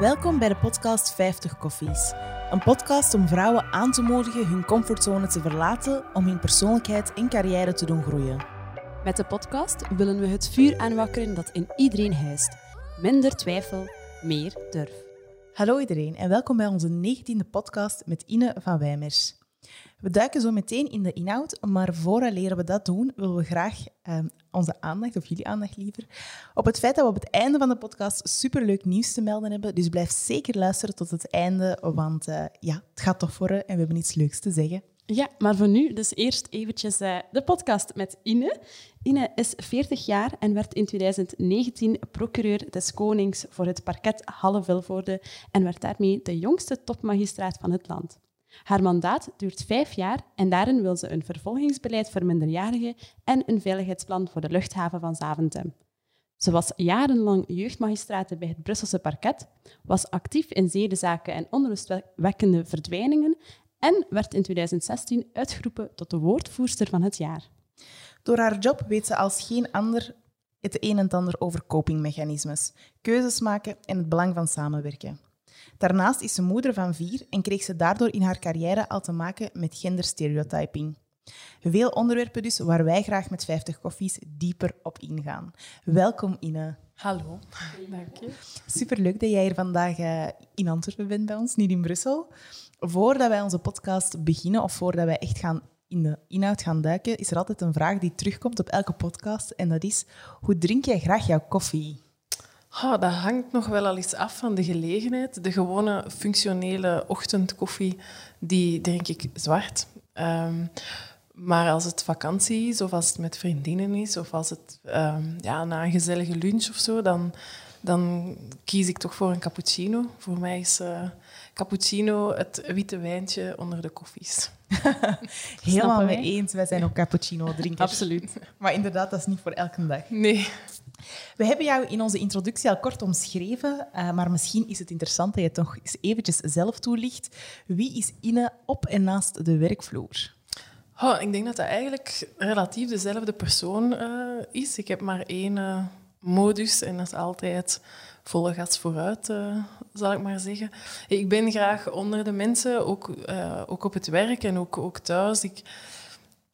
Welkom bij de podcast 50 Koffies. Een podcast om vrouwen aan te moedigen hun comfortzone te verlaten om hun persoonlijkheid en carrière te doen groeien. Met de podcast willen we het vuur aanwakkeren dat in iedereen huist. Minder twijfel, meer durf. Hallo iedereen en welkom bij onze 19e podcast met Ine van Wijmers. We duiken zo meteen in de inhoud, maar vooraleer we dat doen, willen we graag ehm, onze aandacht, of jullie aandacht liever, op het feit dat we op het einde van de podcast superleuk nieuws te melden hebben. Dus blijf zeker luisteren tot het einde, want uh, ja, het gaat toch voor en we hebben iets leuks te zeggen. Ja, maar voor nu dus eerst eventjes uh, de podcast met Ine. Ine is 40 jaar en werd in 2019 procureur des Konings voor het parket Halle-Vilvoorde en werd daarmee de jongste topmagistraat van het land. Haar mandaat duurt vijf jaar en daarin wil ze een vervolgingsbeleid voor minderjarigen en een veiligheidsplan voor de luchthaven van Zaventem. Ze was jarenlang jeugdmagistraat bij het Brusselse parket, was actief in zedenzaken en onrustwekkende verdwijningen en werd in 2016 uitgeroepen tot de woordvoerster van het jaar. Door haar job weet ze als geen ander het een en ander over copingmechanismes, keuzes maken en het belang van samenwerken. Daarnaast is ze moeder van vier en kreeg ze daardoor in haar carrière al te maken met genderstereotyping. Veel onderwerpen dus waar wij graag met 50 koffies dieper op ingaan. Welkom Ine. Hallo, dank je. Superleuk dat jij hier vandaag eh, in Antwerpen bent bij ons, niet in Brussel. Voordat wij onze podcast beginnen of voordat wij echt gaan in de inhoud gaan duiken, is er altijd een vraag die terugkomt op elke podcast en dat is, hoe drink jij graag jouw koffie? Oh, dat hangt nog wel al eens af van de gelegenheid. De gewone functionele ochtendkoffie, die drink ik zwart. Um, maar als het vakantie is, of als het met vriendinnen is, of als het um, ja, na een gezellige lunch of zo, dan, dan kies ik toch voor een cappuccino. Voor mij is uh, cappuccino het witte wijntje onder de koffies. Helemaal mee eens. Wij zijn ook cappuccino drinkers. Absoluut. Maar inderdaad, dat is niet voor elke dag. Nee. We hebben jou in onze introductie al kort omschreven, uh, maar misschien is het interessant dat je toch eens eventjes zelf toelicht. Wie is Ine op en naast de werkvloer? Oh, ik denk dat dat eigenlijk relatief dezelfde persoon uh, is. Ik heb maar één uh, modus en dat is altijd volle gas vooruit, zal ik maar zeggen. Ik ben graag onder de mensen, ook, ook op het werk en ook, ook thuis. Ik,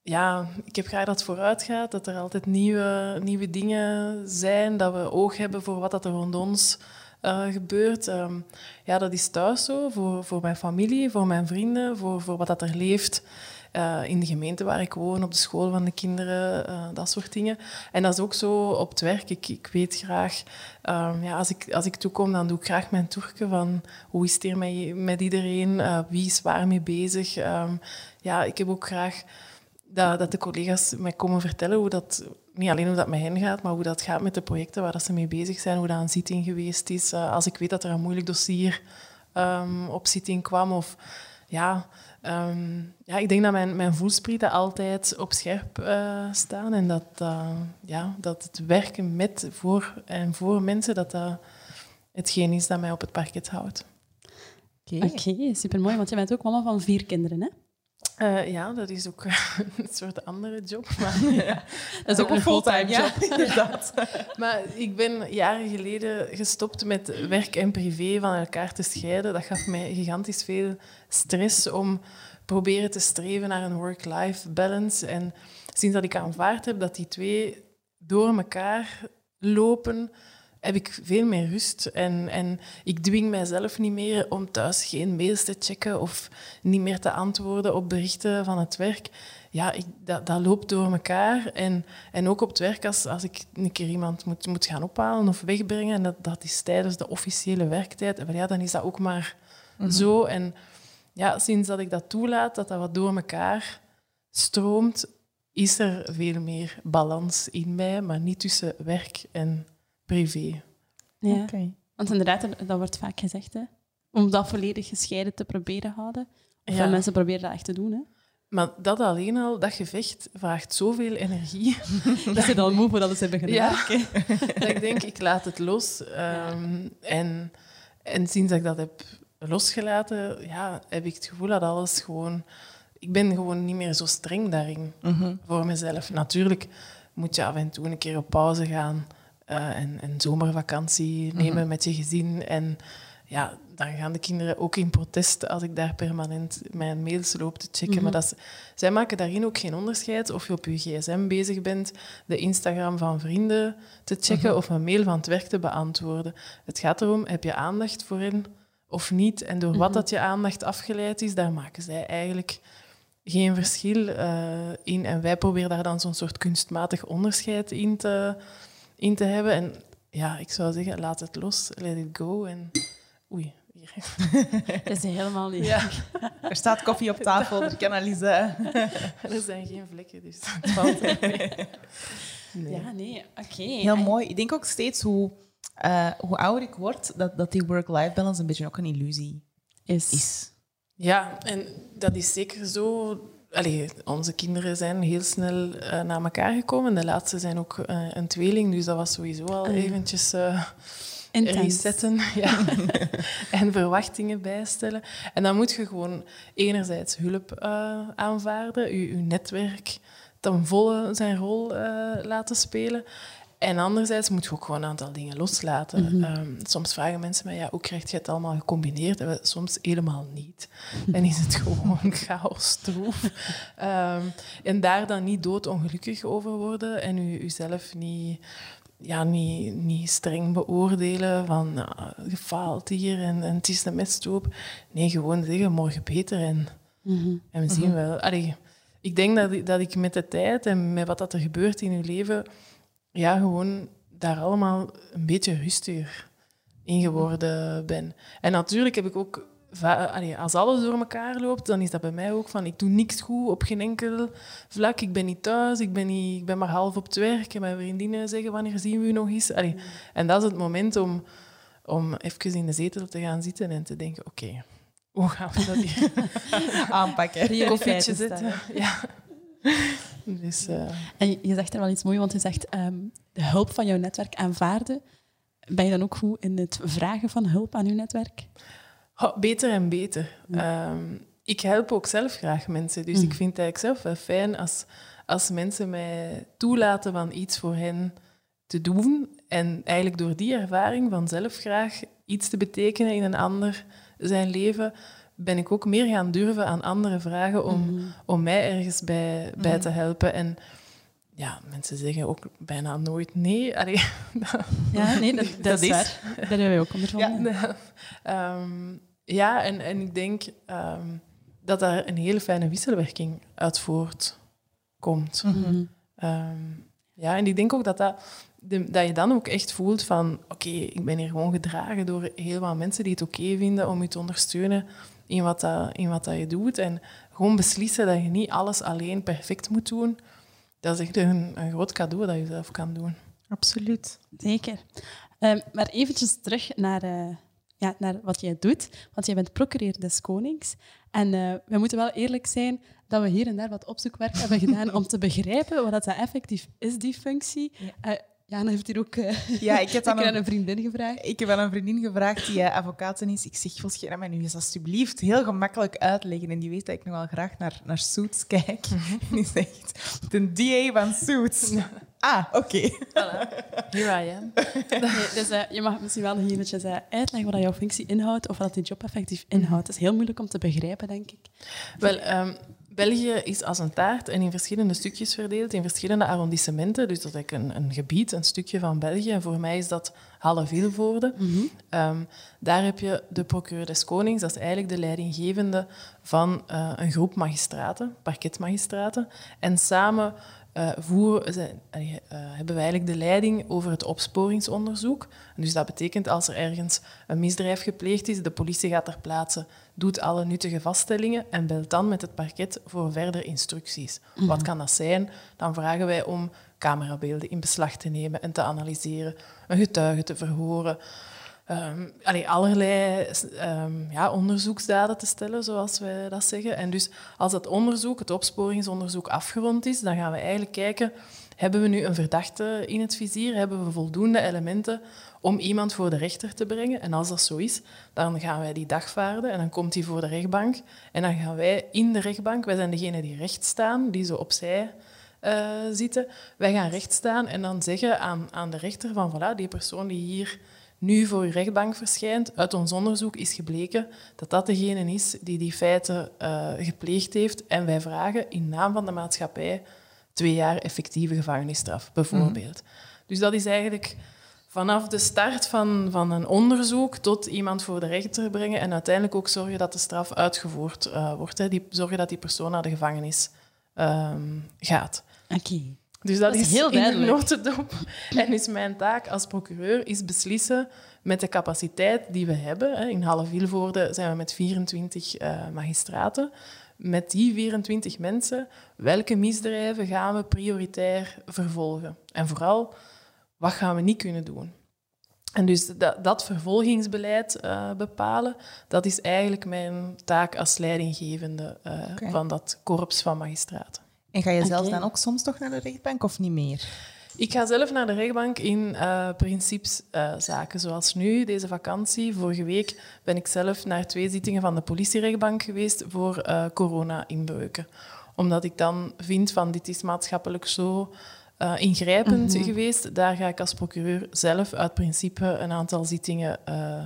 ja, ik heb graag dat het vooruit gaat, dat er altijd nieuwe, nieuwe dingen zijn, dat we oog hebben voor wat er rond ons uh, gebeurt. Um, ja, dat is thuis zo, voor, voor mijn familie, voor mijn vrienden, voor, voor wat dat er leeft. Uh, in de gemeente waar ik woon, op de school van de kinderen, uh, dat soort dingen. En dat is ook zo op het werk. Ik, ik weet graag, um, ja, als, ik, als ik toekom, dan doe ik graag mijn toerke van hoe is het hier met, met iedereen, wie is waar mee bezig. Um, ja, ik heb ook graag dat, dat de collega's mij komen vertellen hoe dat, niet alleen hoe dat met hen gaat, maar hoe dat gaat met de projecten waar dat ze mee bezig zijn, hoe dat een zitting geweest is. Uh, als ik weet dat er een moeilijk dossier um, op zitting kwam of ja, um, ja, ik denk dat mijn, mijn voelsprieten altijd op scherp uh, staan en dat, uh, ja, dat het werken met, voor en voor mensen, dat dat hetgeen is dat mij op het parket houdt. Oké, okay. okay, supermooi, want je bent ook mama van vier kinderen, hè? Uh, ja, dat is ook een soort andere job. Maar, ja, dat is ook een fulltime job, ja, inderdaad. maar ik ben jaren geleden gestopt met werk en privé van elkaar te scheiden. Dat gaf mij gigantisch veel stress om proberen te streven naar een work-life balance. En sinds dat ik aanvaard heb dat die twee door elkaar lopen, heb ik veel meer rust. En, en ik dwing mijzelf niet meer om thuis geen mails te checken of niet meer te antwoorden op berichten van het werk. Ja, ik, dat, dat loopt door elkaar. En, en ook op het werk, als, als ik een keer iemand moet, moet gaan ophalen of wegbrengen, en dat, dat is tijdens de officiële werktijd, ja, dan is dat ook maar mhm. zo. En ja, sinds dat ik dat toelaat, dat dat wat door elkaar stroomt, is er veel meer balans in mij, maar niet tussen werk en privé. Ja, okay. want inderdaad, dat wordt vaak gezegd, hè? om dat volledig gescheiden te proberen houden. Veel ja. mensen proberen dat echt te doen. Hè? Maar dat alleen al, dat gevecht, vraagt zoveel energie. dat ze dan moe dat ze hebben gedaan. Ja, dat ik denk, ik laat het los. Um, en, en sinds ik dat heb losgelaten, ja, heb ik het gevoel dat alles gewoon... Ik ben gewoon niet meer zo streng daarin mm -hmm. voor mezelf. Natuurlijk moet je af en toe een keer op pauze gaan uh, en, en zomervakantie nemen mm -hmm. met je gezin. En, ja, dan gaan de kinderen ook in protest als ik daar permanent mijn mails loop te checken. Maar dat is, zij maken daarin ook geen onderscheid of je op je gsm bezig bent, de Instagram van vrienden te checken of een mail van het werk te beantwoorden. Het gaat erom, heb je aandacht voor hen of niet? En door wat dat je aandacht afgeleid is, daar maken zij eigenlijk geen verschil eh, in. En wij proberen daar dan zo'n soort kunstmatig onderscheid in te, in te hebben. En ja, ik zou zeggen, laat het los, let it go. En oei, hier. Dat is helemaal niet. Ja, Er staat koffie op tafel, er kan al eens... er zijn geen vlekken, dus het valt. Nee. Ja, nee, oké. Heel mooi. Ik denk ook steeds hoe, eh, hoe ouder ik word, dat, dat die work-life balance een beetje ook een illusie Is. is. Ja, en dat is zeker zo. Allee, onze kinderen zijn heel snel eh, naar elkaar gekomen. De laatste zijn ook eh, een tweeling, dus dat was sowieso al Ah, eventjes Intens. resetten ja. en verwachtingen bijstellen. En dan moet je gewoon enerzijds hulp aanvaarden, je, je netwerk ten volle zijn rol laten spelen. En anderzijds moet je ook gewoon een aantal dingen loslaten. Ehm, soms vragen mensen mij, ja, hoe krijg je het allemaal gecombineerd? En we- soms helemaal niet. Dan is het gewoon chaos, troef. Ehm, en daar dan niet doodongelukkig over worden en u, uzelf niet, ja, niet, niet streng beoordelen van nou, je faalt hier en, en het is een mesthoop. Nee, gewoon zeggen morgen beter en, Mhm. en we zien wel. Allee, ik denk dat, ik- dat ik met de tijd en met wat dat er gebeurt in uw leven, ja, gewoon daar allemaal een beetje rustiger in geworden ben. En natuurlijk heb ik ook, allee, als alles door elkaar loopt, dan is dat bij mij ook van, ik doe niks goed op geen enkel vlak. Ik ben niet thuis, ik ben, niet, ik ben maar half op het werk. En mijn vriendinnen zeggen, wanneer zien we u nog eens? Allee, En dat is het moment om, om even in de zetel te gaan zitten en te denken, oké, hoe gaan we dat hier Aanpakken. Koffietje zetten? Ja. Dus... eh, En je- je zegt er wel iets moois, want je zegt ehm, de hulp van jouw netwerk aanvaarden. Ben je dan ook goed in het vragen van hulp aan je netwerk? Oh, beter en beter. Ehm, ik help ook zelf graag mensen. Dus ik vind het eigenlijk zelf wel fijn als, als mensen mij toelaten van iets voor hen te doen. En eigenlijk door die ervaring van zelf graag iets te betekenen in een ander zijn leven, ben ik ook meer gaan durven aan anderen vragen om, om mij ergens bij, bij te helpen. En ja, mensen zeggen ook bijna nooit nee. Allee, Ja, nee, dat, dat, is is- waar. Daar hebben wij ook ondervonden. ja, Ehm, ja en, en ik denk ehm, dat daar een hele fijne wisselwerking uit voortkomt. Mhm. Ehm, ja, en ik denk ook dat, dat, de- dat je dan ook echt voelt van... Oké, ik ben hier gewoon gedragen door heel wat mensen die het oké vinden om je te ondersteunen in wat, dat, in wat dat je doet. En gewoon beslissen dat je niet alles alleen perfect moet doen. Dat is echt een, een groot cadeau dat je zelf kan doen. Absoluut. Zeker. Ehm, maar eventjes terug naar, eh, ja, naar wat jij doet. Want jij bent procureur des Konings. En eh, we moeten wel eerlijk zijn dat we hier en daar wat opzoekwerk hebben gedaan om te begrijpen wat dat effectief is, die functie. Ja. Eh, Jana heeft hier ook eh, Ja, ik heb dan een, een vriendin gevraagd. ik heb aan een vriendin gevraagd die eh, advocaat is. Ik zeg, wil je mij nu eens alsjeblieft heel gemakkelijk uitleggen? En die weet dat ik nogal graag naar, naar Suits kijk. En die zegt, de DA van Suits. Ah, oké. Here I am. Nee, dus eh, je mag misschien wel nog eventjes eh, uitleggen wat dat jouw functie inhoudt of wat die job effectief inhoudt. Het is heel moeilijk om te begrijpen, denk ik. Wel, ehm, België is als een taart en in verschillende stukjes verdeeld, in verschillende arrondissementen. Dus dat is een, een gebied, een stukje van België. En voor mij is dat Halle-Vilvoorde. Ehm, daar heb je de procureur des Konings, dat is eigenlijk de leidinggevende van eh, een groep magistraten, parketmagistraten. En samen eh, voeren, zij- allee, eh, hebben wij eigenlijk de leiding over het opsporingsonderzoek. En dus dat betekent als er ergens een misdrijf gepleegd is, de politie gaat ter plaatse, doet alle nuttige vaststellingen en belt dan met het parket voor verder instructies. Wat kan dat zijn? Dan vragen wij om camerabeelden in beslag te nemen en te analyseren, een getuige te verhoren, Allee, allerlei ehm, ja, onderzoeksdaden te stellen, zoals wij dat zeggen. En dus als dat onderzoek, het opsporingsonderzoek, afgerond is, dan gaan we eigenlijk kijken, hebben we nu een verdachte in het vizier? Hebben we voldoende elementen om iemand voor de rechter te brengen? En als dat zo is, dan gaan wij die dagvaarden en dan komt hij voor de rechtbank. En dan gaan wij in de rechtbank, wij zijn degene die recht staan, die zo opzij eh, zitten. Wij gaan recht staan en dan zeggen aan, aan de rechter van, voilà, die persoon die hier nu voor uw rechtbank verschijnt. Uit ons onderzoek is gebleken dat dat degene is die die feiten uh, gepleegd heeft. En wij vragen in naam van de maatschappij twee jaar effectieve gevangenisstraf, bijvoorbeeld. Dus dat is eigenlijk vanaf de start van, van een onderzoek tot iemand voor de rechter brengen en uiteindelijk ook zorgen dat de straf uitgevoerd uh, wordt. Hè. Die, zorgen dat die persoon naar de gevangenis um, gaat. Oké. Dus dat, is heel duidelijk. in notendop. En is mijn taak als procureur is beslissen met de capaciteit die we hebben. In Halle-Vilvoorde zijn we met 24 uh, eh, magistraten. Met die 24 mensen, welke misdrijven gaan we prioritair vervolgen? En vooral, wat gaan we niet kunnen doen? En dus dat, dat vervolgingsbeleid uh, bepalen, dat is eigenlijk mijn taak als leidinggevende uh, okay. van dat korps van magistraten. En ga je okay. zelf dan ook soms toch naar de rechtbank of niet meer? Ik ga zelf naar de rechtbank in uh, principeszaken, zoals nu, deze vakantie. Vorige week ben ik zelf naar twee zittingen van de politierechtbank geweest voor corona-inbreuken. Omdat ik dan vind van dit is maatschappelijk zo uh, ingrijpend mm -hmm. geweest. Daar ga ik als procureur zelf uit principe een aantal zittingen uh,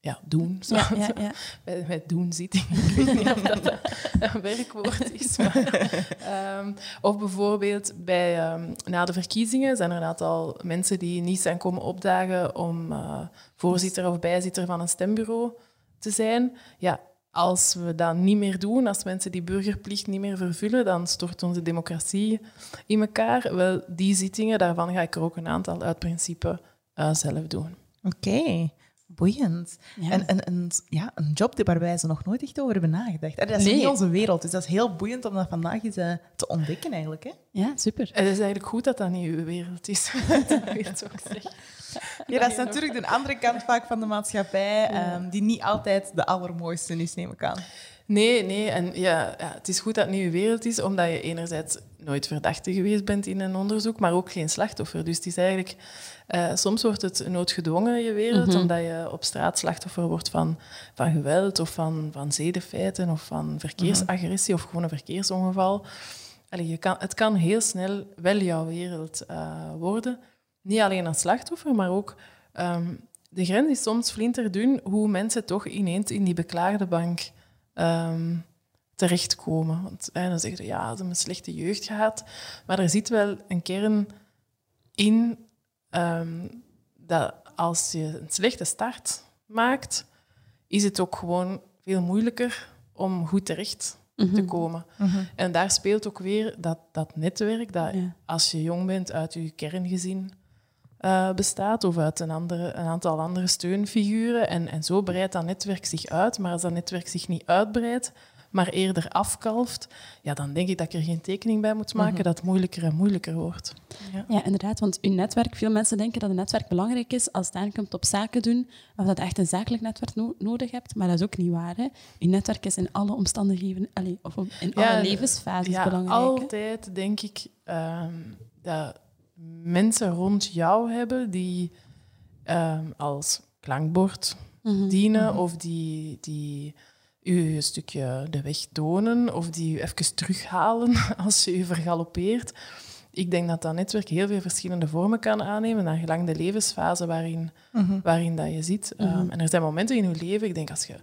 ja, doen. Zo. Ja, ja, ja. Bij, bij doen-zittingen. Ik weet niet of dat een werkwoord is. Maar, um, of bijvoorbeeld bij, um, na de verkiezingen zijn er een aantal mensen die niet zijn komen opdagen om uh, voorzitter of bijzitter van een stembureau te zijn. Ja, als we dat niet meer doen, als mensen die burgerplicht niet meer vervullen, dan stort onze democratie in elkaar. Wel, die zittingen, daarvan ga ik er ook een aantal uit principe uh, zelf doen. Oké, okay. Boeiend. Ja. En, en, en ja, een job waarbij ze nog nooit echt over hebben nagedacht. Dat is nee. niet onze wereld, dus dat is heel boeiend om dat vandaag eens uh, te ontdekken eigenlijk. Hè? Ja, super. Het is eigenlijk goed dat dat niet uw wereld is. dat zeggen. Ja, dat is natuurlijk de andere kant vaak van de maatschappij, um, die niet altijd de allermooiste is, neem ik aan. Nee, nee. En ja, ja, het is goed dat het niet je wereld is, omdat je enerzijds nooit verdachte geweest bent in een onderzoek, maar ook geen slachtoffer. Dus het is eigenlijk... Uh, soms wordt het noodgedwongen, je wereld, mm -hmm. omdat je op straat slachtoffer wordt van, van geweld of van, van zedenfeiten of van verkeersagressie of gewoon een verkeersongeval. Allee, je kan, het kan heel snel wel jouw wereld uh, worden. Niet alleen als slachtoffer, maar ook... Um, de grens is soms flinterdun hoe mensen toch ineens in die beklaagde bank um, terechtkomen. Want eh, dan zeggen je, ja, ze hebben een slechte jeugd gehad. Maar er zit wel een kern in um, dat als je een slechte start maakt, is het ook gewoon veel moeilijker om goed terecht mm -hmm. te komen. Mm -hmm. En daar speelt ook weer dat, dat netwerk, dat ja. als je jong bent uit je kerngezin uh, bestaat of uit een, andere, een aantal andere steunfiguren. En, en zo breidt dat netwerk zich uit. Maar als dat netwerk zich niet uitbreidt, maar eerder afkalft, ja, dan denk ik dat ik er geen tekening bij moet maken mm -hmm. dat het moeilijker en moeilijker wordt. Ja. ja. inderdaad. Want uw netwerk, veel mensen denken dat een netwerk belangrijk is als het aankomt op zaken doen, of dat je echt een zakelijk netwerk no nodig hebt. Maar dat is ook niet waar. Hè? Uw netwerk is in alle omstandigheden, allez, of in alle ja, levensfases ja, belangrijk. Altijd hè? denk ik um, dat mensen rond jou hebben die um, als klankbord mm -hmm. dienen mm -hmm. of die, die u een stukje de weg tonen of die u even terughalen als je u vergalopeert. Ik denk dat dat netwerk heel veel verschillende vormen kan aannemen, naar gelang de levensfase waarin, mm -hmm. waarin dat je zit. Mm -hmm. um, en er zijn momenten in je leven, ik denk als je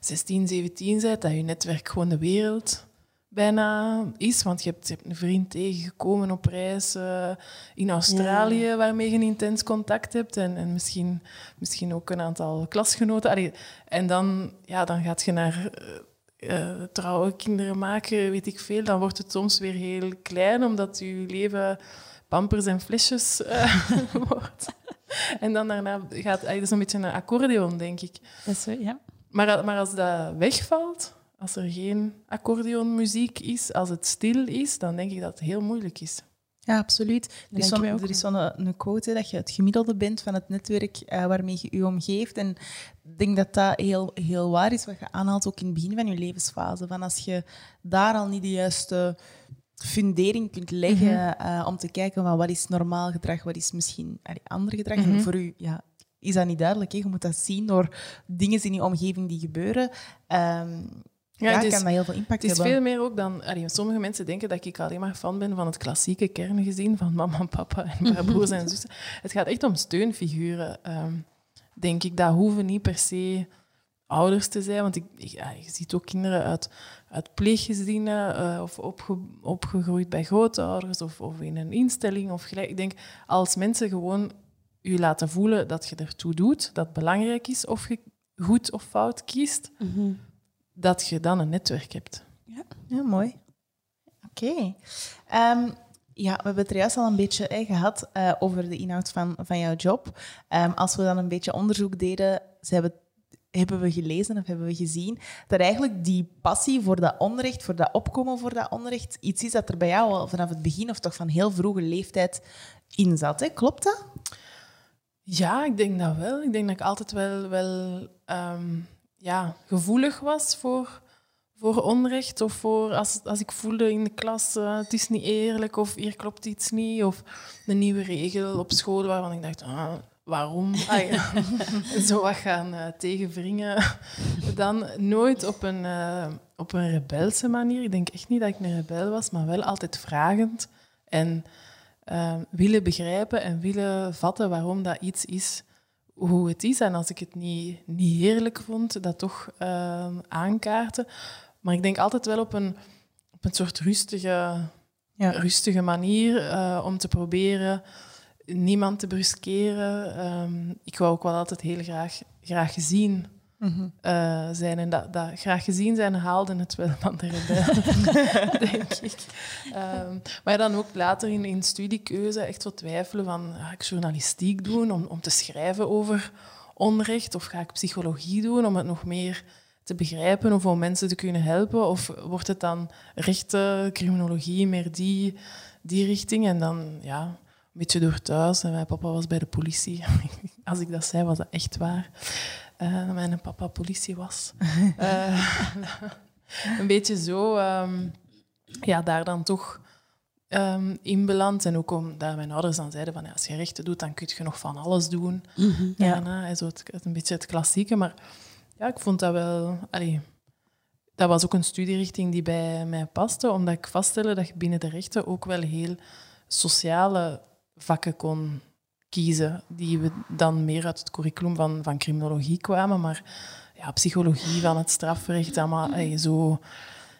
16, 17 bent, dat je netwerk gewoon de wereld bijna is. Want je hebt, je hebt een vriend tegengekomen op reis uh, in Australië, ja. waarmee je een intens contact hebt. En, en misschien, misschien ook een aantal klasgenoten. Allee, en dan, ja, dan gaat je naar uh, uh, trouwe kinderen maken, weet ik veel. Dan wordt het soms weer heel klein, omdat je leven pampers en flesjes wordt. en dan daarna gaat het een beetje een accordeon, denk ik. Dat is zo, ja. Maar, maar als dat wegvalt als er geen accordeonmuziek is, als het stil is, dan denk ik dat het heel moeilijk is. Ja, absoluut. Er is zo'n is zo een, een quote dat je het gemiddelde bent van het netwerk uh, waarmee je je omgeeft. En ik denk dat dat heel, heel waar is, wat je aanhaalt ook in het begin van je levensfase. Van als je daar al niet de juiste fundering kunt leggen mm -hmm. uh, om te kijken van wat is normaal gedrag, wat is misschien allee, ander gedrag. Mm -hmm. En voor u ja, is dat niet duidelijk. Hè? Je moet dat zien door dingen in je omgeving die gebeuren. Um, ja, ja kan dat heel veel impact hebben. Het is veel meer ook dan... Allee, sommige mensen denken dat ik alleen maar fan ben van het klassieke kerngezin van mama en papa en broers en zussen. Het gaat echt om steunfiguren. Um, denk ik. Dat hoeven niet per se ouders te zijn. Want ik, ja, je ziet ook kinderen uit, uit pleeggezinnen eh, of opge, opgegroeid bij grootouders of, of in een instelling. Of gelijk. Ik denk, als mensen gewoon je laten voelen dat je ertoe doet, dat belangrijk is of je goed of fout kiest, Mhm. Dat je dan een netwerk hebt. Ja, mooi. Oké. Ehm, ja, we hebben het er juist al een beetje eh, gehad eh, over de inhoud van, van jouw job. Ehm, als we dan een beetje onderzoek deden, ze hebben, hebben we gelezen of hebben we gezien dat eigenlijk die passie voor dat onrecht, voor dat opkomen voor dat onrecht, iets is dat er bij jou al vanaf het begin of toch van heel vroege leeftijd in zat. Hè? Klopt dat? Ja, ik denk dat wel. Ik denk dat ik altijd wel, wel ehm, ja, gevoelig was voor, voor onrecht. Of voor als, als ik voelde in de klas, eh, het is niet eerlijk of hier klopt iets niet. Of een nieuwe regel op school waarvan ik dacht, ah, waarom? Ah, ja. Zo wat gaan eh, tegenwringen. Dan nooit op een, eh, op een rebelse manier. Ik denk echt niet dat ik een rebel was, maar wel altijd vragend. En willen begrijpen en willen vatten waarom dat iets is hoe het is. En als ik het niet, niet heerlijk vond, dat toch eh, aankaarten. Maar ik denk altijd wel op een, op een soort rustige, Ja. rustige manier eh, om te proberen niemand te bruskeren. Ehm, ik wou ook wel altijd heel graag, graag gezien eh, zijn. En dat, dat graag gezien zijn haalde het wel van de rebel, denk ik. Ehm, maar dan ook later in, in studiekeuze echt zo twijfelen van, ga ik journalistiek doen om, om te schrijven over onrecht? Of ga ik psychologie doen om het nog meer te begrijpen of om mensen te kunnen helpen? Of wordt het dan rechten, criminologie, meer die, die richting? En dan, ja, een beetje door thuis. En mijn papa was bij de politie. Als ik dat zei, was dat echt waar. Eh, dat mijn papa politie was. Eh, een beetje zo, ehm, ja, daar dan toch ehm, in beland. En ook omdat mijn ouders dan zeiden van, ja, als je rechten doet, dan kun je nog van alles doen. Ja. Daarna, en zo het, het- een beetje het klassieke. Maar ja, ik vond dat wel... Allee, dat was ook een studierichting die bij mij paste, omdat ik vaststelde dat je binnen de rechten ook wel heel sociale vakken kon kiezen, die we dan meer uit het curriculum van, van criminologie kwamen, maar ja, psychologie van het strafrecht, allemaal allee, zo...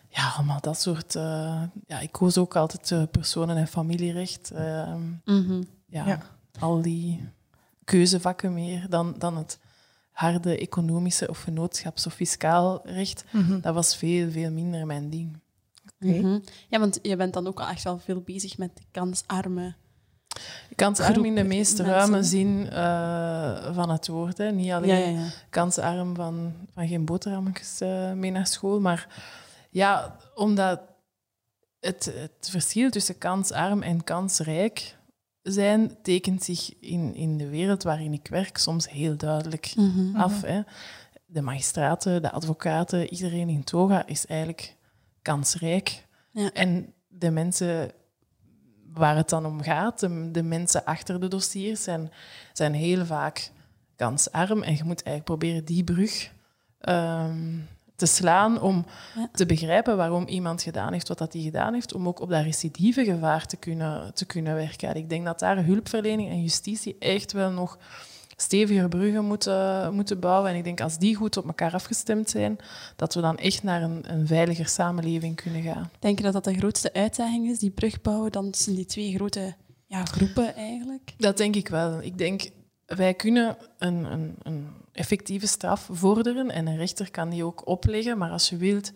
Ja, allemaal dat soort... eh, ja, ik koos ook altijd eh, personen- en familierecht. ehm, Mhm. ja, Ja. al die keuzevakken meer dan, dan het harde economische of venootschaps- of fiscaal recht. Mhm. Dat was veel, veel minder mijn ding. Oké. Mhm. Ja, want je bent dan ook al echt wel veel bezig met de kansarme. Kansarm in de meest mensen. ruime zin eh, van het woord. Hè. Niet alleen Ja, ja, ja. kansarm van, van geen boterhammetjes eh, mee naar school, maar ja, omdat het, het verschil tussen kansarm en kansrijk zijn tekent zich in, in de wereld waarin ik werk soms heel duidelijk Mhm. af. Hè. De magistraten, de advocaten, iedereen in toga is eigenlijk kansrijk. Ja. En de mensen waar het dan om gaat, de, de mensen achter de dossiers, zijn, zijn heel vaak kansarm. En je moet eigenlijk proberen die brug ehm, te slaan om Ja. te begrijpen waarom iemand gedaan heeft wat dat hij gedaan heeft, om ook op dat recidieve gevaar te kunnen, te kunnen werken. En ik denk dat daar hulpverlening en justitie echt wel nog steviger bruggen moeten, moeten bouwen. En ik denk als die goed op elkaar afgestemd zijn, dat we dan echt naar een, een veiliger samenleving kunnen gaan. Denk je dat dat de grootste uitdaging is, die brug bouwen dan tussen die twee grote ja, groepen eigenlijk? Dat denk ik wel. Ik denk, wij kunnen een, een, een effectieve straf vorderen en een rechter kan die ook opleggen. Maar als je wilt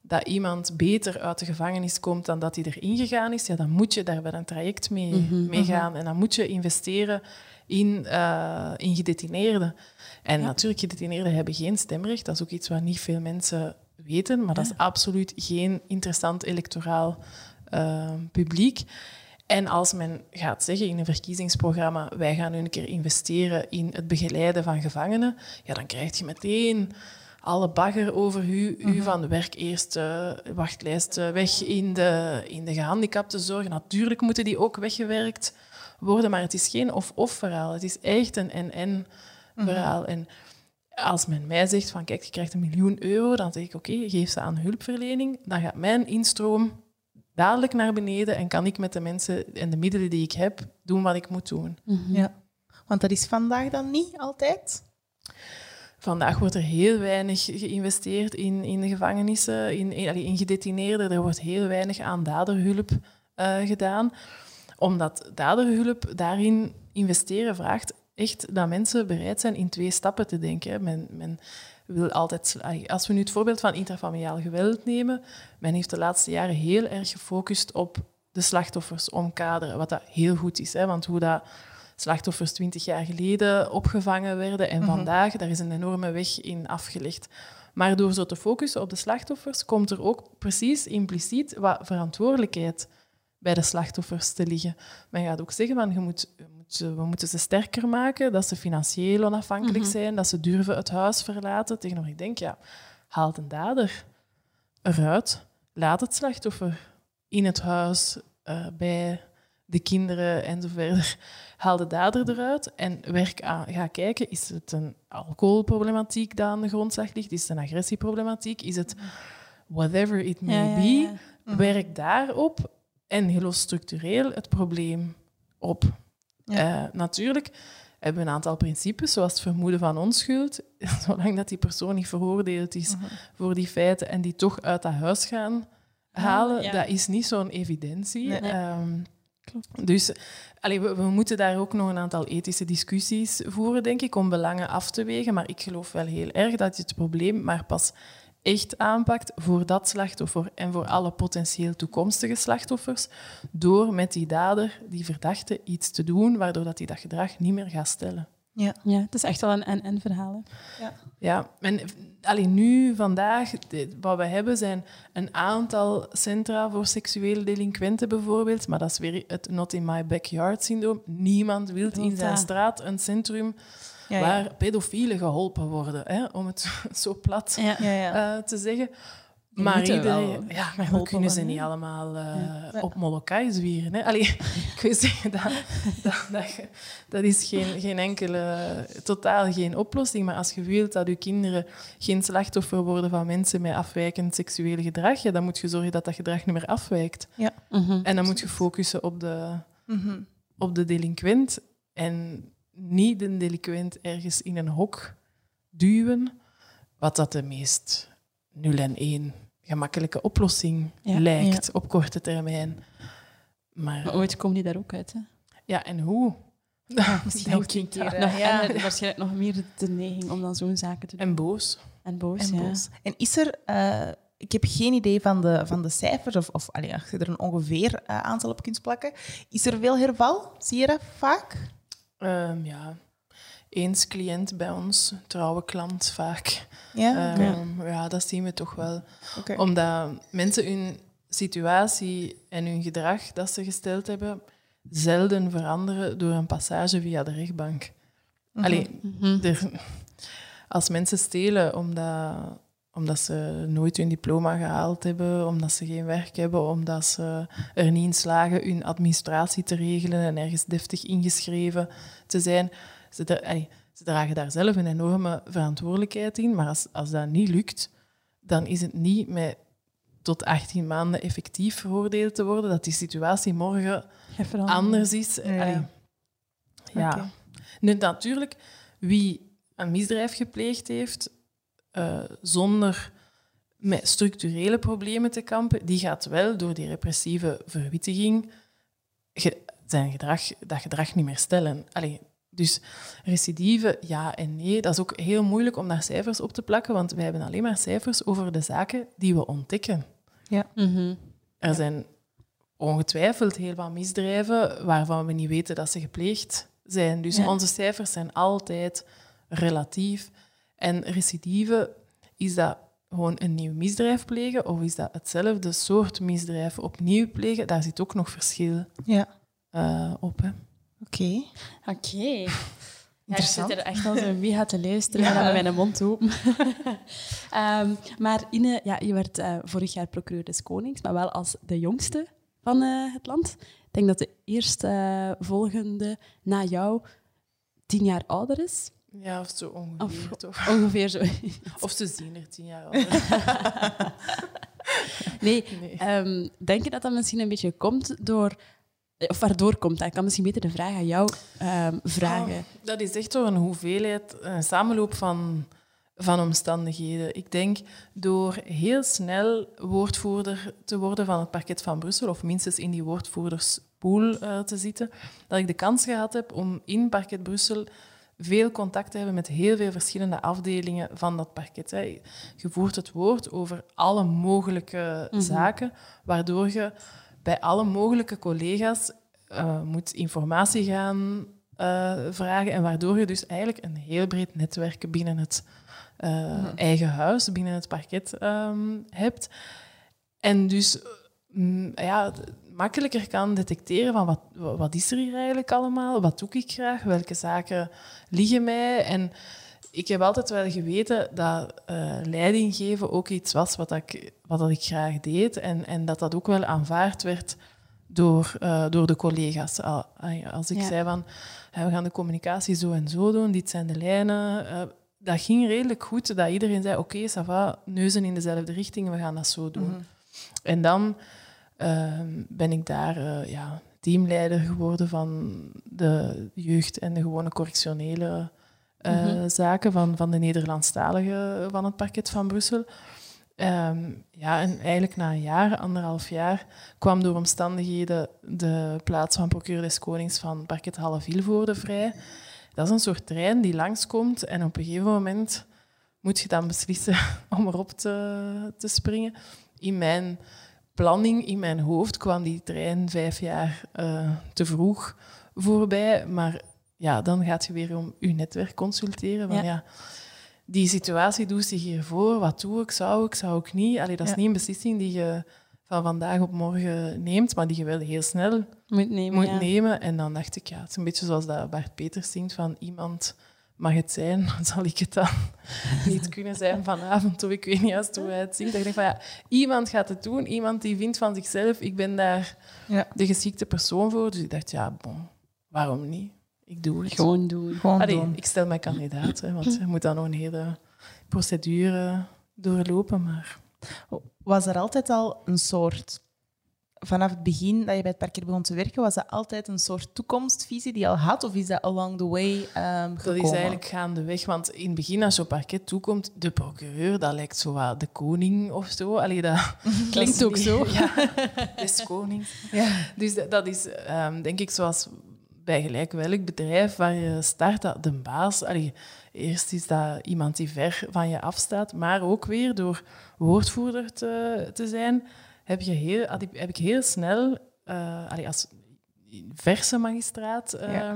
dat iemand beter uit de gevangenis komt dan dat hij erin gegaan is, ja, dan moet je daar wel een traject mee, Mhm, mee gaan. En dan moet je investeren in, eh, in gedetineerden. En Ja. natuurlijk, gedetineerden hebben geen stemrecht. Dat is ook iets wat niet veel mensen weten. Maar dat is absoluut geen interessant electoraal eh, publiek. En als men gaat zeggen in een verkiezingsprogramma, wij gaan nu een keer investeren in het begeleiden van gevangenen, ja, dan krijg je meteen alle bagger over u, u van werk eerst eh, wachtlijst weg in de, in de gehandicaptenzorg. Natuurlijk moeten die ook weggewerkt worden, maar het is geen of-of verhaal. Het is echt een en-en verhaal. En als men mij zegt van kijk, je krijgt een miljoen euro, dan zeg ik oké, geef ze aan hulpverlening. Dan gaat mijn instroom dadelijk naar beneden en kan ik met de mensen en de middelen die ik heb doen wat ik moet doen. Ja. Want dat is vandaag dan niet altijd? Vandaag wordt er heel weinig geïnvesteerd in, in de gevangenissen, in, in, in gedetineerden. Er wordt heel weinig aan daderhulp uh, gedaan. Omdat daderhulp daarin investeren vraagt echt dat mensen bereid zijn in twee stappen te denken. Men, men wil altijd, als we nu het voorbeeld van intrafamiliaal geweld nemen, men heeft de laatste jaren heel erg gefocust op de slachtoffers omkaderen, wat dat heel goed is. Hè, want hoe dat slachtoffers twintig jaar geleden opgevangen werden en mhm. vandaag, daar is een enorme weg in afgelegd. Maar door zo te focussen op de slachtoffers, komt er ook precies impliciet wat verantwoordelijkheid bij de slachtoffers te liggen. Men gaat ook zeggen, van, je moet, we moeten ze sterker maken, dat ze financieel onafhankelijk mhm. zijn, dat ze durven het huis verlaten. Tegenover ik denk, ja, haal een dader eruit, laat het slachtoffer in het huis, uh, bij de kinderen en zo verder. Haal de dader eruit en werk aan. Ga kijken, is het een alcoholproblematiek die aan de grondslag ligt? Is het een agressieproblematiek? Is het whatever it may be? Mhm. Werk daarop en je lost structureel het probleem op. Uh, natuurlijk hebben we een aantal principes, zoals het vermoeden van onschuld. Zolang dat die persoon niet veroordeeld is mhm. voor die feiten en die toch uit dat huis gaan halen, dat is niet zo'n evidentie. Ehm, dus allee, we, we, moeten daar ook nog een aantal ethische discussies voeren, denk ik, om belangen af te wegen. Maar ik geloof wel heel erg dat je het probleem maar pas echt aanpakt voor dat slachtoffer en voor alle potentieel toekomstige slachtoffers, door met die dader, die verdachte, iets te doen, waardoor dat hij dat gedrag niet meer gaat stellen. Ja, ja het is echt wel een en-en verhaal. Ja. ja, en alleen nu, vandaag, wat we hebben zijn een aantal centra voor seksuele delinquenten bijvoorbeeld, maar dat is weer het not in my backyard syndroom. Niemand wil in zijn straat een centrum waar pedofielen geholpen worden, hè, om het zo plat uh, te zeggen. maar iedereen, ja, we kunnen ze niet allemaal uh, op Molokai zwieren. Hè? Allee, ik wil zeggen, dat, dat, dat, dat, is geen, geen enkele, totaal geen oplossing. Maar als je wilt dat je kinderen geen slachtoffer worden van mensen met afwijkend seksueel gedrag, ja, dan moet je zorgen dat dat gedrag niet meer afwijkt. Ja. Mhm. En dan moet je focussen op de, mhm. op de delinquent. En niet de delinquent ergens in een hok duwen, wat dat de meest nul en één gemakkelijke oplossing lijkt op korte termijn. Maar, ooit komt die daar ook uit. Hè? Ja, en hoe? Ja, misschien ook een keer. Nog, ja. En waarschijnlijk nog meer de neiging om dan zo'n zaken te doen. En boos. En boos, en, boos. en is er... Uh, ik heb geen idee van de, van de cijfers, of, of allee, als je er een ongeveer uh, aantal op kunt plakken. Is er veel herval? Zie je dat vaak? Um, ja, eens cliënt bij ons, trouwe klant vaak. Ja? Um, ja. dat zien we toch wel. Omdat mensen hun situatie en hun gedrag dat ze gesteld hebben, zelden veranderen door een passage via de rechtbank. Mm Allee, als mensen stelen omdat, omdat ze nooit hun diploma gehaald hebben, omdat ze geen werk hebben, omdat ze er niet in slagen hun administratie te regelen en ergens deftig ingeschreven te zijn. Ze, ze dragen daar zelf een enorme verantwoordelijkheid in, maar als, als dat niet lukt, dan is het niet met tot 18 maanden effectief veroordeeld te worden, dat die situatie morgen anders is. Ja. ja. Nu, natuurlijk, wie een misdrijf gepleegd heeft, uh, zonder met structurele problemen te kampen, die gaat wel door die repressieve verwittiging zijn gedrag, dat gedrag niet meer stellen. Allee, dus recidive, ja en nee. Dat is ook heel moeilijk om daar cijfers op te plakken, want wij hebben alleen maar cijfers over de zaken die we ontdekken. Ja. Mhm. Er zijn ongetwijfeld heel wat misdrijven waarvan we niet weten dat ze gepleegd zijn. Dus onze cijfers zijn altijd relatief. En recidive, is dat gewoon een nieuw misdrijf plegen of is dat hetzelfde soort misdrijf opnieuw plegen? Daar zit ook nog verschil ja. Uh, op. Oké. Oké. Ja, ik zit er echt als een wie gaat te luisteren ja. met mijn mond open. um, maar Ine, ja, je werd uh, vorig jaar procureur des Konings, maar wel als de jongste van uh, het land. Ik denk dat de eerste uh, volgende na jou tien jaar ouder is. Ja, of zo ongeveer. Of, toch? Ongeveer zo. of ze zien er tien jaar ouder. nee, nee. Um, denk je dat dat misschien een beetje komt door of waardoor komt dat? Ik kan misschien beter de vraag aan jou um, vragen. Oh, dat is echt zo een hoeveelheid, een samenloop van van omstandigheden. Ik denk door heel snel woordvoerder te worden van het parket van Brussel, of minstens in die woordvoerderspool uh, te zitten, dat ik de kans gehad heb om in parket Brussel veel contact te hebben met heel veel verschillende afdelingen van dat parket. Hè. Je voert het woord over alle mogelijke mhm. zaken, waardoor je bij alle mogelijke collega's uh, moet informatie gaan uh, vragen en waardoor je dus eigenlijk een heel breed netwerk binnen het uh, eigen huis, binnen het parket um, hebt. En dus mm, ja, makkelijker kan detecteren van wat, wat is er hier eigenlijk allemaal, wat doe ik graag, welke zaken liggen mij. En ik heb altijd wel geweten dat uh, leiding geven ook iets was wat ik, wat ik graag deed en, en dat dat ook wel aanvaard werd door, uh, door de collega's. Als ik zei van, we gaan de communicatie zo en zo doen, dit zijn de lijnen. Uh, dat ging redelijk goed, dat iedereen zei, oké, okay, ça va, neuzen in dezelfde richting, we gaan dat zo doen. Mhm. En dan Ehm, ben ik daar uh, ja, teamleider geworden van de jeugd en de gewone correctionele uh, zaken van, van de Nederlandstalige van het parket van Brussel. Um, ja, en eigenlijk na een jaar, anderhalf jaar, kwam door omstandigheden de plaats van procureur des Konings van parket Halle Vilvoorde vrij. Dat is een soort trein die langskomt en op een gegeven moment moet je dan beslissen om erop te, te springen. In mijn planning in mijn hoofd kwam die trein vijf jaar uh, te vroeg voorbij. Maar ja, dan gaat je weer om je netwerk consulteren. Van, ja. die situatie doet zich hiervoor. Wat doe ik? Zou ik? Zou ik niet? Allee, dat is niet een beslissing die je van vandaag op morgen neemt, maar die je wel heel snel moet nemen. Moet nemen. En dan dacht ik, ja, het is een beetje zoals dat Bart Peters zingt van iemand mag het zijn, zal ik het dan niet kunnen zijn vanavond, of ik weet niet juist hoe hij het zingt. ik denk van ja, iemand gaat het doen, iemand die vindt van zichzelf, ik ben daar ja. de geschikte persoon voor. Dus ik dacht, ja, bon, waarom niet? Ik doe het. Gewoon doen. Gewoon doen. Ik stel mij kandidaat, hè, want je moet dan nog een hele procedure doorlopen. Maar... Was er altijd al een soort vanaf het begin dat je bij het parket begon te werken, was dat altijd een soort toekomstvisie die je al had? Of is dat along the way um, Dat is eigenlijk gaandeweg. Want in het begin, als je op parket toekomt, de procureur, dat lijkt zo wat de koning of zo. Allee, dat klinkt ook zo. Ja, de koning. Ja. Dus dat, is, um, denk ik, zoals bij gelijk welk bedrijf waar je start, dat de baas... Allee, eerst is dat iemand die ver van je afstaat, maar ook weer door woordvoerder te, te zijn heb, je heel, heb ik heel snel, uh, als verse magistraat, uh,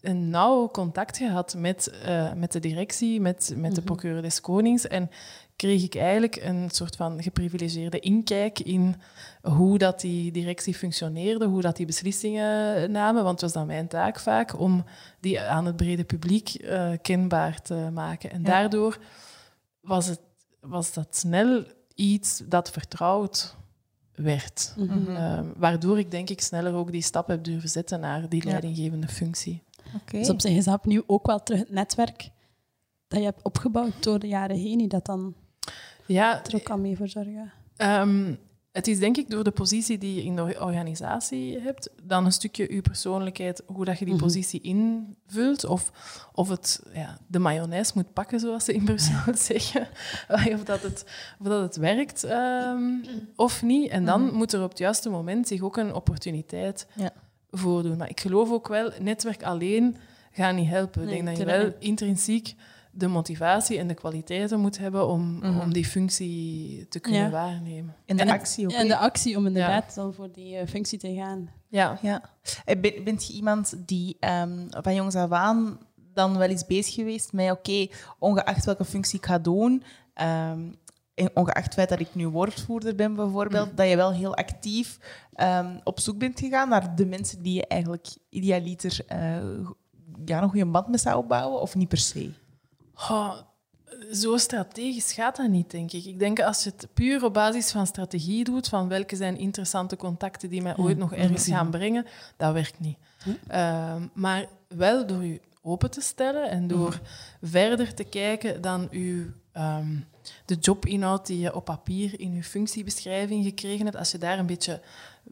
een nauw contact gehad met, uh, met de directie, met, met de mhm. procureur des Konings. En kreeg ik eigenlijk een soort van geprivilegeerde inkijk in hoe dat die directie functioneerde, hoe dat die beslissingen namen. Want het was dan mijn taak vaak om die aan het brede publiek uh, kenbaar te maken. En daardoor was, het, was dat snel iets dat vertrouwd werd. Mhm. Ehm, waardoor ik denk ik sneller ook die stap heb durven zetten naar die leidinggevende functie. Okay. Dus op zich is dat opnieuw ook wel terug het netwerk dat je hebt opgebouwd door de jaren heen, die dat dan ja, er ook kan mee voor zorgen. Ehm, het is denk ik door de positie die je in de organisatie hebt, dan een stukje je persoonlijkheid, hoe dat je die mhm. positie invult, of, of het ja, de mayonaise moet pakken, zoals ze in Brussel zeggen, of dat het, of dat het werkt ehm, of niet. En dan mhm. moet er op het juiste moment zich ook een opportuniteit ja. voordoen. Maar ik geloof ook wel, netwerk alleen gaat niet helpen. ik denk dat je wel intrinsiek de motivatie en de kwaliteiten moet hebben om, mhm. om die functie te kunnen waarnemen. En de actie ook. En de actie om inderdaad dan voor die uh, functie te gaan. Ja. ja. Ben, bent je iemand die um, van jongs af aan dan wel eens bezig geweest met, oké, ongeacht welke functie ik ga doen, um, ongeacht het feit dat ik nu woordvoerder ben bijvoorbeeld, mhm. dat je wel heel actief um, op zoek bent gegaan naar de mensen die je eigenlijk idealiter uh, ja, een goede band mee zou opbouwen, of niet per se? Zo strategisch gaat dat niet, denk ik. Ik denk als je het puur op basis van strategie doet, van welke zijn interessante contacten die mij ooit nog ergens gaan brengen, dat werkt niet. Ehm, maar wel door je open te stellen en door verder te kijken dan uw, ehm, de jobinhoud die je op papier in je functiebeschrijving gekregen hebt, als je daar een beetje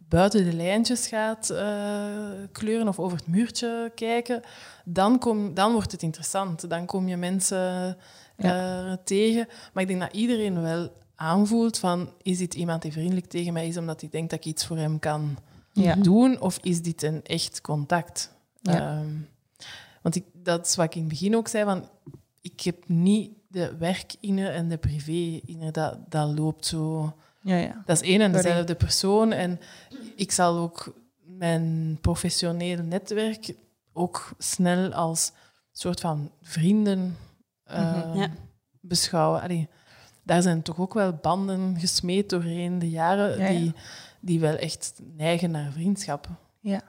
buiten de lijntjes gaat uh, kleuren of over het muurtje kijken, dan, kom, dan wordt het interessant. Dan kom je mensen uh, tegen. Maar ik denk dat iedereen wel aanvoelt van, is dit iemand die vriendelijk tegen mij is omdat hij denkt dat ik iets voor hem kan ja. doen, of is dit een echt contact? Ja. Um, want ik, dat is wat ik in het begin ook zei, van, ik heb niet de werk-inner en de privé-inner, dat, dat loopt zo... Ja, ja. Dat is één en dezelfde persoon. En ik zal ook mijn professionele netwerk ook snel als soort van vrienden uh, beschouwen. Allee, daar zijn toch ook wel banden gesmeed doorheen de jaren Die, die wel echt neigen naar vriendschap. Ja.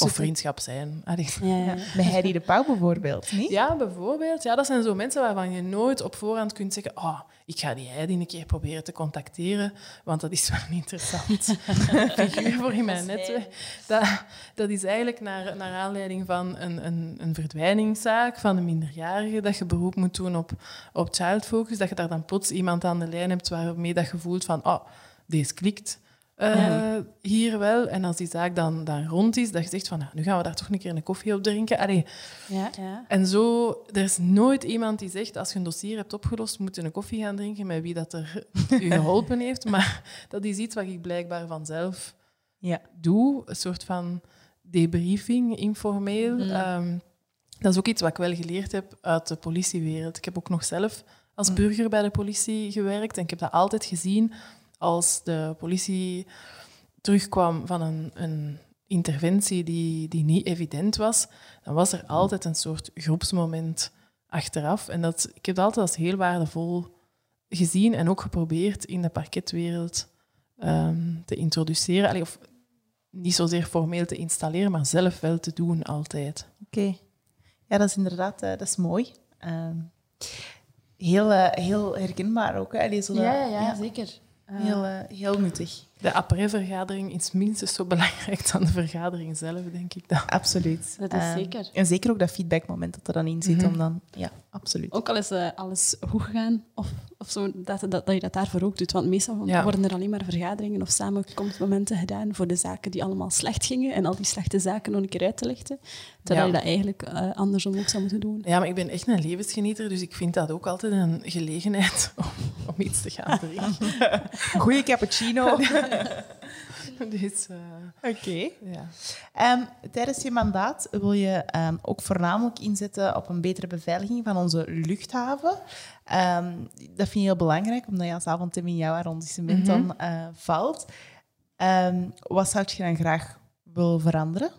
Of vriendschap zijn. Ja, ja. Met Heidi de Pauw bijvoorbeeld, niet? Ja, bijvoorbeeld. Ja, dat zijn zo mensen waarvan je nooit op voorhand kunt zeggen oh, ik ga die Heidi een keer proberen te contacteren, want dat is wel een interessant figuur voor in mijn netwerk. Dat, dat is eigenlijk naar, naar aanleiding van een, een, een verdwijningszaak van een minderjarige, dat je beroep moet doen op, op child focus, dat je daar dan plots iemand aan de lijn hebt waarmee dat je voelt van oh, deze klikt. Uh, hier wel. En als die zaak dan, dan rond is, dat je zegt van, nou, nu gaan we daar toch een keer een koffie op drinken. Allee. Ja, ja. En zo, er is nooit iemand die zegt, als je een dossier hebt opgelost, moet je een koffie gaan drinken met wie dat er u geholpen heeft. Maar dat is iets wat ik blijkbaar vanzelf ja. doe. Een soort van debriefing, informeel. Mm. Ehm, dat is ook iets wat ik wel geleerd heb uit de politiewereld. Ik heb ook nog zelf als mm. burger bij de politie gewerkt en ik heb dat altijd gezien als de politie terugkwam van een, een interventie die, die niet evident was, dan was er altijd een soort groepsmoment achteraf. En dat, ik heb dat altijd als heel waardevol gezien en ook geprobeerd in de parketwereld ehm, te introduceren. Allee, of niet zozeer formeel te installeren, maar zelf wel te doen altijd. Oké. Ja, dat is inderdaad uh, dat is mooi. Uh, heel, uh, heel herkenbaar ook. Hè? Allee, zo ja, ja, ja, zeker. Heel, uh, heel nuttig. De après-vergadering is minstens zo belangrijk dan de vergadering zelf, denk ik dan. Absoluut. Dat is ehm, zeker. En zeker ook dat feedbackmoment dat er dan in zit, mhm. om dan... Ja, absoluut. Ook al is uh, alles goed gegaan, of, of zo, dat, dat, dat je dat daarvoor ook doet. Want meestal worden er alleen maar vergaderingen of samenkomstmomenten gedaan voor de zaken die allemaal slecht gingen en al die slechte zaken nog een keer uit te lichten. Terwijl je dat eigenlijk uh, andersom ook zou moeten doen. Ja, maar ik ben echt een levensgenieter, dus ik vind dat ook altijd een gelegenheid om, om iets te gaan drinken. Goeie cappuccino. dus, uh, Oké. Ja. Um, tijdens je mandaat wil je um, ook voornamelijk inzetten op een betere beveiliging van onze luchthaven. Um, dat vind je heel belangrijk, omdat je als avondtem in jouw arrondissement mm -hmm. dan uh, valt. wat zou je dan graag willen veranderen?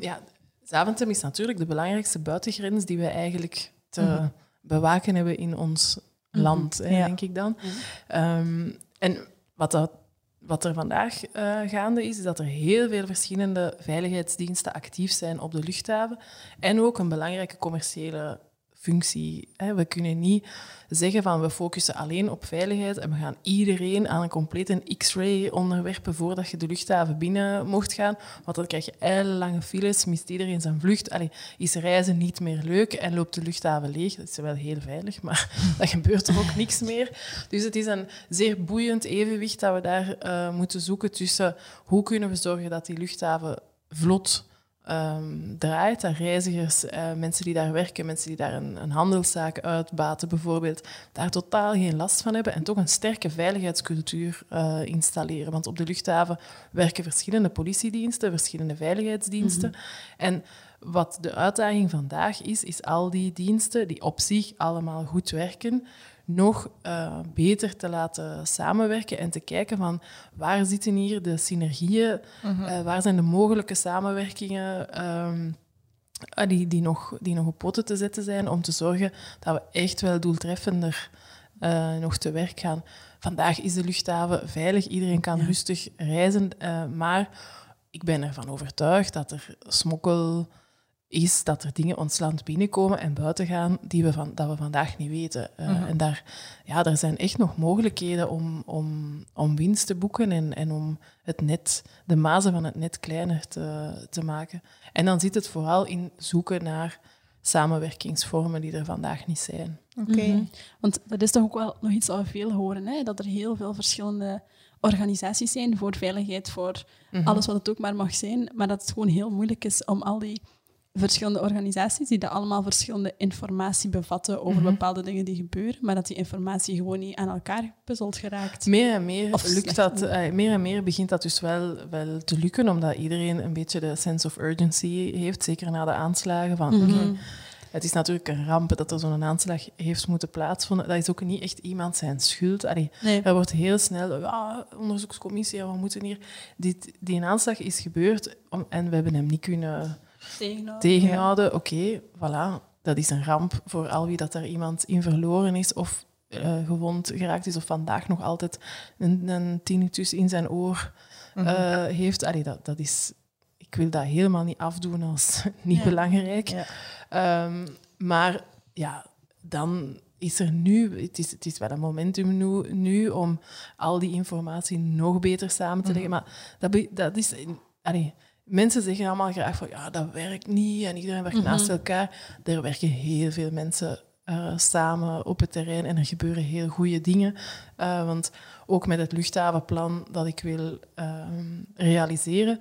ja, Zaventem is natuurlijk de belangrijkste buitengrens die we eigenlijk te mm -hmm. bewaken hebben in ons mhm. land, mm -hmm. hè, denk ik dan. Um, en wat, dat, wat er vandaag uh, gaande is, is dat er heel veel verschillende veiligheidsdiensten actief zijn op de luchthaven en ook een belangrijke commerciële We kunnen niet zeggen van we focussen alleen op veiligheid en we gaan iedereen aan een complete X-ray onderwerpen voordat je de luchthaven binnen mocht gaan. Want dan krijg je lange files, mist iedereen zijn vlucht. Allee, is reizen niet meer leuk en loopt de luchthaven leeg. Dat is wel heel veilig, maar dan gebeurt er ook niks meer. Dus het is een zeer boeiend evenwicht dat we daar uh, moeten zoeken tussen hoe kunnen we zorgen dat die luchthaven vlot um, draait. Dat reizigers, uh, mensen die daar werken, mensen die daar een, een, handelszaak uitbaten bijvoorbeeld, daar totaal geen last van hebben en toch een sterke veiligheidscultuur uh, installeren. Want op de luchthaven werken verschillende politiediensten, verschillende veiligheidsdiensten. Mm -hmm. En wat de uitdaging vandaag is, is al die diensten die op zich allemaal goed werken, nog uh, beter te laten samenwerken en te kijken van waar zitten hier de synergieën, mm uh, waar zijn de mogelijke samenwerkingen um, die, die, nog, die nog op poten te zetten zijn om te zorgen dat we echt wel doeltreffender uh, nog te werk gaan. Vandaag is de luchthaven veilig, iedereen kan ja. rustig reizen, maar ik ben ervan overtuigd dat er smokkel is dat er dingen ons land binnenkomen en buiten gaan die we van, dat we vandaag niet weten. Uh, mm -hmm. En daar, ja, er zijn echt nog mogelijkheden om, om, om winst te boeken en, en om het net, de mazen van het net kleiner te, te maken. En dan zit het vooral in zoeken naar samenwerkingsvormen die er vandaag niet zijn. Oké. Okay. Mm -hmm. Want dat is toch ook wel nog iets wat we veel horen, hè? dat er heel veel verschillende organisaties zijn voor veiligheid, voor Mhm. alles wat het ook maar mag zijn. Maar dat het gewoon heel moeilijk is om al die verschillende organisaties, die dat allemaal verschillende informatie bevatten over Mhm. bepaalde dingen die gebeuren, maar dat die informatie gewoon niet aan elkaar gepuzzeld geraakt. Meer en meer Of lukt dat, eh, meer en meer begint dat dus wel, wel te lukken, omdat iedereen een beetje de sense of urgency heeft, zeker na de aanslagen. Van, Mhm. het is natuurlijk een ramp dat er zo'n aanslag heeft moeten plaatsvinden. Dat is ook niet echt iemand zijn schuld. Allee, Nee. er wordt heel snel, ja, onderzoekscommissie, ja, we moeten hier... Dit, die aanslag is gebeurd om- en we hebben hem niet kunnen Tegenhouden. tegenhouden. Oké, voilà, dat is een ramp voor al wie dat er iemand in verloren is of eh, gewond geraakt is of vandaag nog altijd een, een tinnitus in zijn oor Mhm. eh, heeft. Allee, dat, dat is, ik wil dat helemaal niet afdoen als niet Ja. belangrijk. Ja. Ehm, maar ja, dan is er nu, het is, het is wel een momentum nu, nu om al die informatie nog beter samen te leggen. Maar dat, be- dat is... Allee, mensen zeggen allemaal graag van ja, dat werkt niet en iedereen werkt naast elkaar. Er werken heel veel mensen eh, samen op het terrein en er gebeuren heel goede dingen. Eh, want ook met het luchthavenplan dat ik wil ehm, realiseren,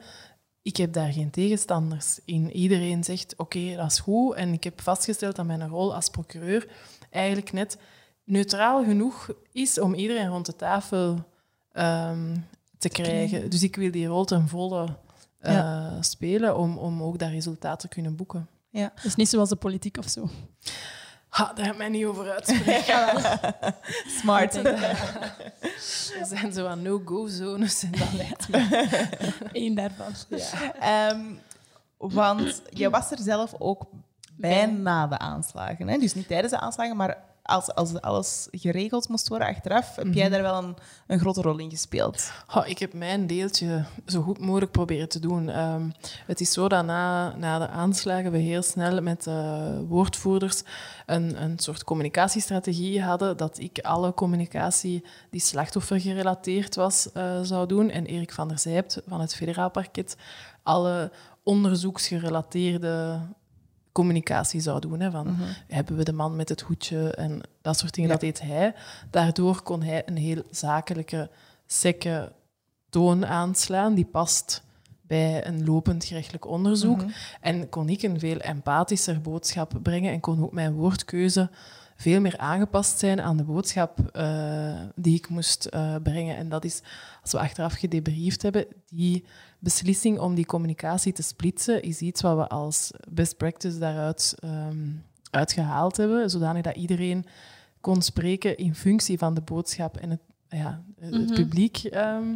ik heb daar geen tegenstanders in. Iedereen zegt, oké, dat is goed. En ik heb vastgesteld dat mijn rol als procureur eigenlijk net neutraal genoeg is om iedereen rond de tafel ehm, te krijgen. Dus ik wil die rol ten volle eh, Ja. spelen om, om ook dat resultaat te kunnen boeken. Ja. Dus niet zoals de politiek of zo. Ha, daar heb ik mij niet over uitspreken. Smart. Er zijn zo aan no-go-zones en dat lijkt me. Eén daarvan. Ehm, want je was er zelf ook bij na de aanslagen. Hè? Dus niet tijdens de aanslagen, maar als, als alles geregeld moest worden achteraf, heb jij daar wel een, een grote rol in gespeeld. Ik heb mijn deeltje zo goed mogelijk proberen te doen. Ehm, het is zo dat na, na de aanslagen we heel snel met eh, woordvoerders een, een soort communicatiestrategie hadden, dat ik alle communicatie die slachtoffergerelateerd was eh, zou doen. En Erik van der Zijpt van het federaal parket alle onderzoeksgerelateerde communicatie zou doen. Hè, van, Hebben we de man met het hoedje en dat soort dingen, Ja. dat deed hij. Daardoor kon hij een heel zakelijke, sekke toon aanslaan die past bij een lopend gerechtelijk onderzoek. En kon ik een veel empathischer boodschap brengen en kon ook mijn woordkeuze veel meer aangepast zijn aan de boodschap eh, die ik moest eh, brengen. En dat is, als we achteraf gedebriefd hebben, die beslissing om die communicatie te splitsen, is iets wat we als best practice daaruit ehm, uitgehaald hebben, zodanig dat iedereen kon spreken in functie van de boodschap en het, ja, het Mhm. publiek. ehm.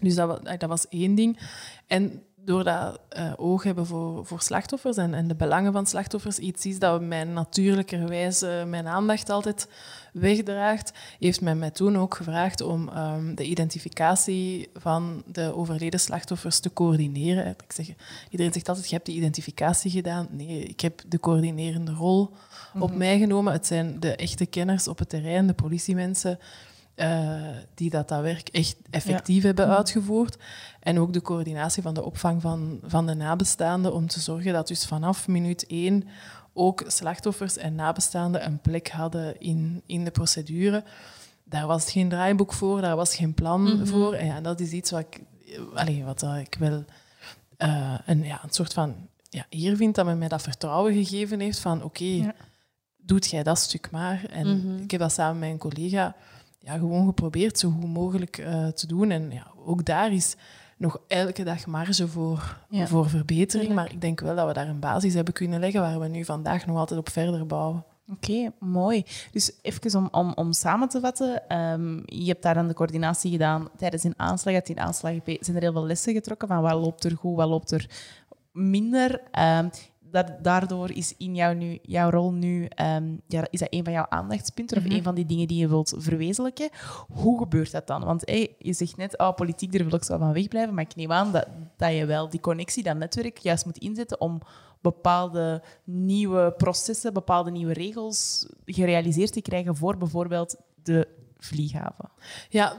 dus dat, wa- dat was één ding. En door dat eh, oog hebben voor, voor slachtoffers en, en de belangen van slachtoffers, iets is dat mij natuurlijkerwijs eh, mijn aandacht altijd wegdraagt, heeft men mij toen ook gevraagd om ehm, de identificatie van de overleden slachtoffers te coördineren. Ik zeg, iedereen zegt altijd, je hebt die identificatie gedaan. Nee, ik heb de coördinerende rol op mij genomen. Het zijn de echte kenners op het terrein, de politiemensen, eh, die dat, dat werk echt effectief hebben uitgevoerd. En ook de coördinatie van de opvang van, van de nabestaanden, om te zorgen dat dus vanaf minuut één ook slachtoffers en nabestaanden een plek hadden in, in de procedure. Daar was geen draaiboek voor, daar was geen plan voor. En ja, dat is iets wat ik, wat dat ik wel eh, een, ja, een soort van ja, eer vind dat men mij dat vertrouwen gegeven heeft van oké, Ja. doet jij dat stuk maar. En Mhm. ik heb dat samen met een collega ja, gewoon geprobeerd zo goed mogelijk eh, te doen. En ja, ook daar is nog elke dag marge voor, Ja. voor verbetering. Maar ik denk wel dat we daar een basis hebben kunnen leggen waar we nu vandaag nog altijd op verder bouwen. Oké, mooi. Dus even om, om, om samen te vatten. ehm, je hebt daar dan de coördinatie gedaan tijdens een aanslag. Uit die aanslag zijn er heel veel lessen getrokken van wat loopt er goed, wat loopt er minder. Ehm, dat, daardoor is in jou nu, jouw rol nu, ehm, ja, is dat een van jouw aandachtspunten of een van die dingen die je wilt verwezenlijken. Hoe gebeurt dat dan? Want hey, je zegt net, oh, politiek, daar wil ik zo van wegblijven, maar ik neem aan dat, dat je wel die connectie, dat netwerk, juist moet inzetten om bepaalde nieuwe processen, bepaalde nieuwe regels gerealiseerd te krijgen voor bijvoorbeeld de vlieghaven. Ja,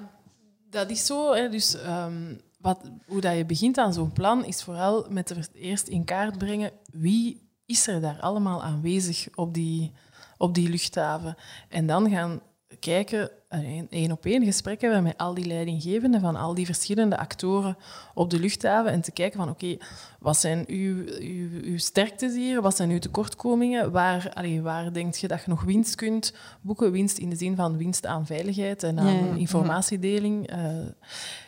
dat is zo. Hè. Dus ehm, wat, hoe dat je begint aan zo'n plan, is vooral met er eerst in kaart brengen wie is er daar allemaal aanwezig op die, op die luchthaven. En dan gaan kijken, een één op één gesprek hebben met al die leidinggevenden van al die verschillende actoren op de luchthaven en te kijken van oké, wat zijn uw, uw, uw sterktes hier, wat zijn uw tekortkomingen, waar, allee, waar denk je dat je nog winst kunt boeken, winst in de zin van winst aan veiligheid en aan Ja, ja. informatiedeling. Eh,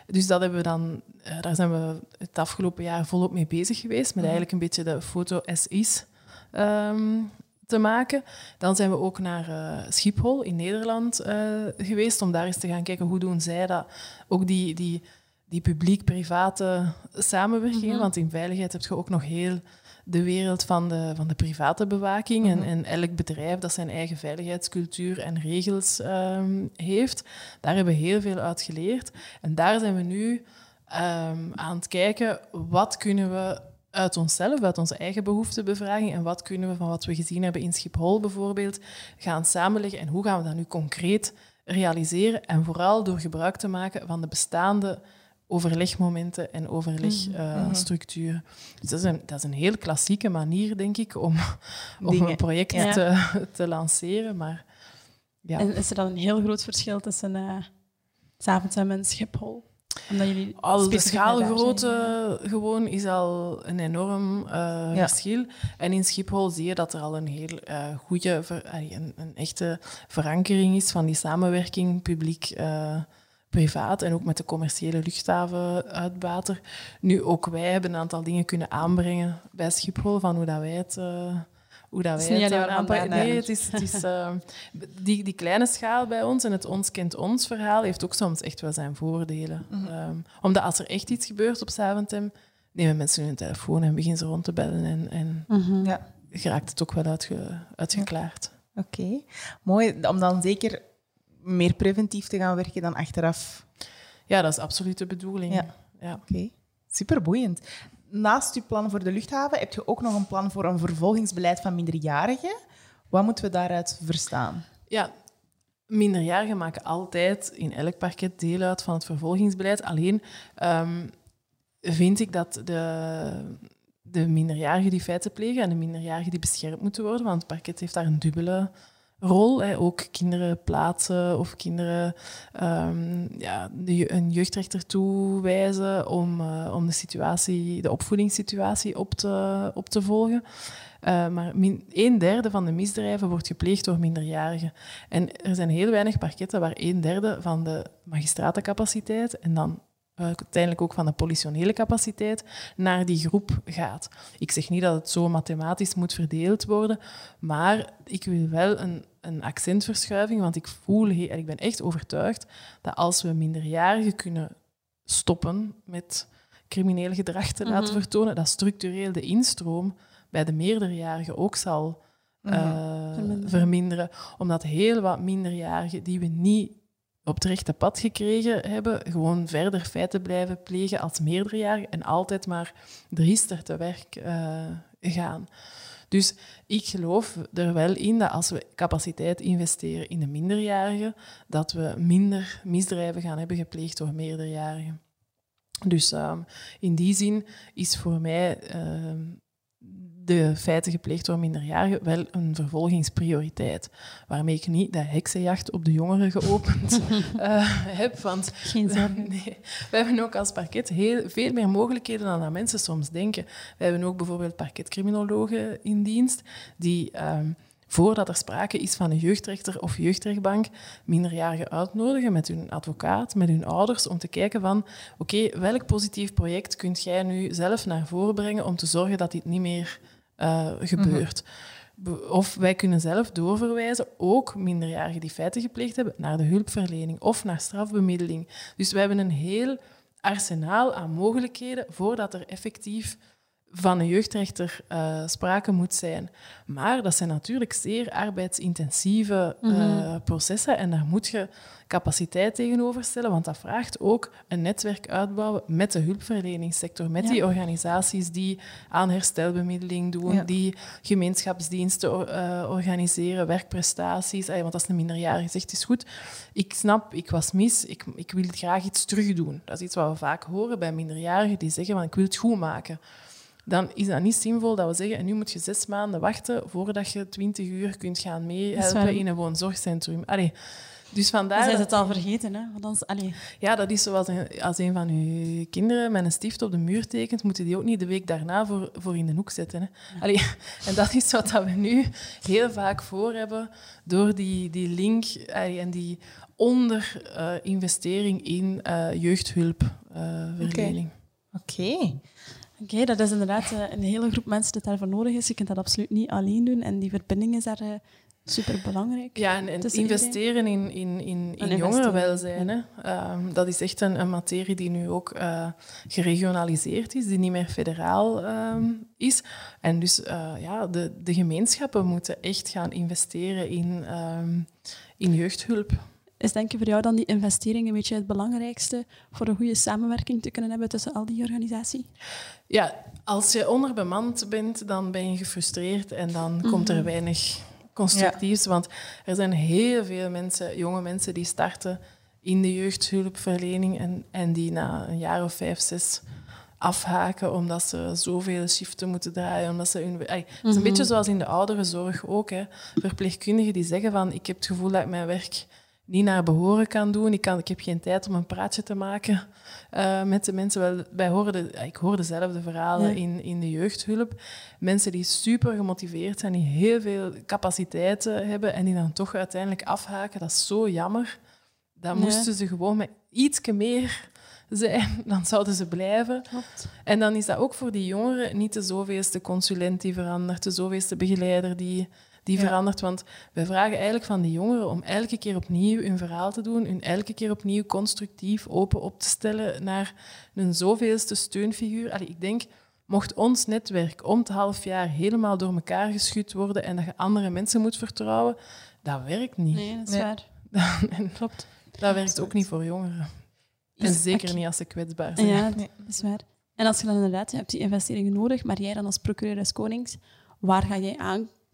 dus dat hebben we dan, eh, daar zijn we het afgelopen jaar volop mee bezig geweest, met eigenlijk een beetje de foto as is. Ehm, te maken. Dan zijn we ook naar eh, Schiphol in Nederland eh, geweest om daar eens te gaan kijken hoe doen zij dat. Ook die, die, die publiek-private samenwerking, want in veiligheid heb je ook nog heel de wereld van de, van de private bewaking. en, en elk bedrijf dat zijn eigen veiligheidscultuur en regels ehm, heeft. Daar hebben we heel veel uit geleerd. En daar zijn we nu ehm, aan het kijken, wat kunnen we uit onszelf, uit onze eigen behoeftebevraging en wat kunnen we van wat we gezien hebben in Schiphol bijvoorbeeld gaan samenleggen en hoe gaan we dat nu concreet realiseren en vooral door gebruik te maken van de bestaande overlegmomenten en overlegstructuren. Dus dat is, een, dat is een heel klassieke manier, denk ik, om, om Dingen. een project Ja. te, te lanceren. Maar ja. En is er dan een heel groot verschil tussen eh Zaventem en Schiphol? Omdat jullie Al de schaalgrootte gewoon is al een enorm eh, verschil. En in Schiphol zie je dat er al een heel eh goede, ver- een, een echte verankering is van die samenwerking publiek-privaat en ook met de commerciële luchthavenuitbater. Nu, ook wij hebben een aantal dingen kunnen aanbrengen bij Schiphol van hoe dat wij het... eh, hoe dat wij het alleen eh, aanpakken. Nee, het is, het is, eh, die, die kleine schaal bij ons en het ons kent ons verhaal heeft ook soms echt wel zijn voordelen. Ehm, omdat als er echt iets gebeurt op Saventem, nemen mensen hun telefoon en beginnen ze rond te bellen en, en Mhm. Ja, geraakt het ook wel uitge, uitgeklaard. oké. Mooi om dan zeker meer preventief te gaan werken dan achteraf. Ja, dat is absoluut de bedoeling. Ja. Ja. Oké, superboeiend. Naast uw plan voor de luchthaven heb je ook nog een plan voor een vervolgingsbeleid van minderjarigen. Wat moeten we daaruit verstaan? Ja, minderjarigen maken altijd in elk parket deel uit van het vervolgingsbeleid. Alleen ehm, vind ik dat de, de minderjarigen die feiten plegen en de minderjarigen die beschermd moeten worden, want het parket heeft daar een dubbele rol. Ook kinderen plaatsen of kinderen ehm, ja, een jeugdrechter toewijzen om, eh, om de, situatie, de opvoedingssituatie op te, op te volgen. Eh, maar min, een derde van de misdrijven wordt gepleegd door minderjarigen. En er zijn heel weinig parketten waar een derde van de magistratencapaciteit en dan uiteindelijk ook van de politionele capaciteit naar die groep gaat. Ik zeg niet dat het zo mathematisch moet verdeeld worden, maar ik wil wel een, een accentverschuiving, want ik voel, en ik ben echt overtuigd dat als we minderjarigen kunnen stoppen met crimineel gedrag te laten Mhm. vertonen, dat structureel de instroom bij de meerderjarigen ook zal eh, Verminderen. verminderen. Omdat heel wat minderjarigen die we niet op het rechte pad gekregen hebben, gewoon verder feiten blijven plegen als meerderjarigen en altijd maar driester te werk eh, gaan. Dus ik geloof er wel in dat als we capaciteit investeren in de minderjarigen, dat we minder misdrijven gaan hebben gepleegd door meerderjarigen. Dus ehm, in die zin is voor mij ehm, de feiten gepleegd door minderjarigen wel een vervolgingsprioriteit. Waarmee ik niet de heksenjacht op de jongeren geopend eh, heb. Want Geen zorgen. Nee, we hebben ook als parket heel, veel meer mogelijkheden dan dat mensen soms denken. We hebben ook bijvoorbeeld parketcriminologen in dienst, die ehm, voordat er sprake is van een jeugdrechter of jeugdrechtbank, minderjarigen uitnodigen met hun advocaat, met hun ouders, om te kijken van, oké, welk positief project kunt jij nu zelf naar voren brengen om te zorgen dat dit niet meer eh, gebeurt. Be- Of wij kunnen zelf doorverwijzen, ook minderjarigen die feiten gepleegd hebben, naar de hulpverlening of naar strafbemiddeling. Dus we hebben een heel arsenaal aan mogelijkheden voordat er effectief van een jeugdrechter eh, sprake moet zijn. Maar dat zijn natuurlijk zeer arbeidsintensieve eh, processen en daar moet je capaciteit tegenover stellen, want dat vraagt ook een netwerk uitbouwen met de hulpverleningssector, met Ja. die organisaties die aan herstelbemiddeling doen, Ja. die gemeenschapsdiensten eh, organiseren, werkprestaties. Want als een minderjarige zegt, is goed, ik snap, ik was mis, ik, ik wil graag iets terugdoen. Dat is iets wat we vaak horen bij minderjarigen die zeggen, van, ik wil het goed maken dan is dat niet zinvol dat we zeggen, en nu moet je zes maanden wachten voordat je twintig uur kunt gaan meehelpen in een woonzorgcentrum. Allee, Dus Dan vandaar... zijn ze dat- het al vergeten, hè? Want anders, allee, Ja, dat is zoals een- als een van uw kinderen met een stift op de muur tekent, moeten die ook niet de week daarna voor, voor in de hoek zetten. Hè. Allee, en dat is wat dat we nu heel vaak voor hebben door die, die link allee, en die onderinvestering in eh jeugdhulpverlening. Oké. Oké, dat is inderdaad eh, een hele groep mensen die daarvoor nodig is. Je kunt dat absoluut niet alleen doen. En die verbinding is daar super belangrijk. Ja, en, investeren in, in, in, in jongerenwelzijn. Hè. Ehm, dat is echt een, een materie die nu ook eh, geregionaliseerd is, die niet meer federaal ehm, is. En dus eh, ja, de, de gemeenschappen moeten echt gaan investeren in, ehm, in jeugdhulp. Is denk je voor jou dan die investering een beetje het belangrijkste voor een goede samenwerking te kunnen hebben tussen al die organisaties? Ja, als je onderbemand bent, dan ben je gefrustreerd en dan komt er weinig constructiefs. Want er zijn heel veel mensen, jonge mensen, die starten in de jeugdhulpverlening en, en die na een jaar of vijf, zes afhaken omdat ze zoveel shiften moeten draaien. Omdat ze hun, Het is een beetje zoals in de ouderenzorg ook. Hè. Verpleegkundigen die zeggen van ik heb het gevoel dat ik mijn werk niet naar behoren kan doen. Ik, kan, ik heb geen tijd om een praatje te maken eh, met de mensen. Wel, wij ik hoor dezelfde verhalen Ja. in, in de jeugdhulp. Mensen die super gemotiveerd zijn, die heel veel capaciteiten hebben en die dan toch uiteindelijk afhaken. Dat is zo jammer. Dan Ja. moesten ze gewoon met iets meer zijn, dan zouden ze blijven. Klopt. En dan is dat ook voor die jongeren niet de zoveelste consulent die verandert, de zoveelste begeleider die, die Ja. verandert. Want wij vragen eigenlijk van die jongeren om elke keer opnieuw hun verhaal te doen, hun elke keer opnieuw constructief open op te stellen naar een zoveelste steunfiguur. Allee, ik denk, mocht ons netwerk om het half jaar helemaal door elkaar geschud worden en dat je andere mensen moet vertrouwen, dat werkt niet. Nee, dat is Nee. waar. en Klopt. dat werkt ook niet voor jongeren. En Is- zeker niet als ze kwetsbaar zijn. Ja, Nee. dat is waar. En als je dan inderdaad, je hebt die investeringen nodig, maar jij dan als procureur des Konings, waar ga jij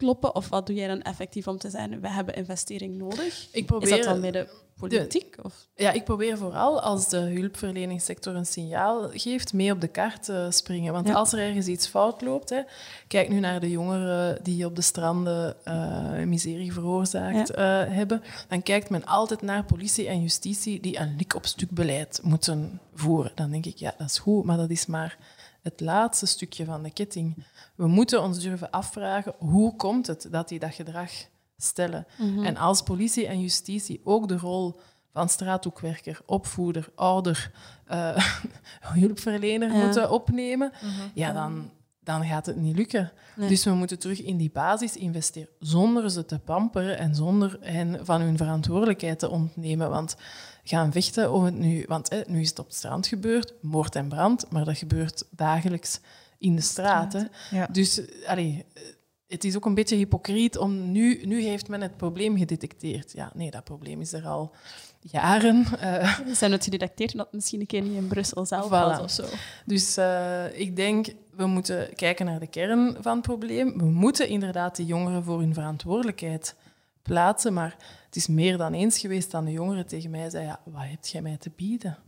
aankloppen of wat doe jij dan effectief om te zeggen, we hebben investering nodig? Ik Is probeer, dat dan bij de politiek? Of? Ja, ik probeer vooral als de hulpverleningssector een signaal geeft, mee op de kaart te springen. Want Ja. als er ergens iets fout loopt, hè, kijk nu naar de jongeren die op de stranden eh, miserie veroorzaakt eh, hebben, dan kijkt men altijd naar politie en justitie die een lik op stuk beleid moeten voeren. Dan denk ik, ja, dat is goed, maar dat is maar het laatste stukje van de ketting. We moeten ons durven afvragen, hoe komt het dat die dat gedrag stellen? En als politie en justitie ook de rol van straathoekwerker, opvoeder, ouder, eh, hulpverlener Ja. moeten opnemen, ja, dan, dan gaat het niet lukken. Nee. Dus we moeten terug in die basis investeren, zonder ze te pamperen en zonder hen van hun verantwoordelijkheid te ontnemen. Want gaan vechten om het nu... Want hè, nu is het op het strand gebeurd, moord en brand, maar dat gebeurt dagelijks in de. Ja. Dus eh, allee, eh, het is ook een beetje hypocriet om nu, nu heeft men het probleem gedetecteerd. Ja, nee, dat probleem is er al jaren. Eh, Ze zijn het gedetecteerd dat het misschien een keer niet in Brussel zelf Voilà. was of zo. dus eh, ik denk, we moeten kijken naar de kern van het probleem. We moeten inderdaad de jongeren voor hun verantwoordelijkheid plaatsen, maar het is meer dan eens geweest dat de jongeren tegen mij zei, ja, wat heb jij mij te bieden?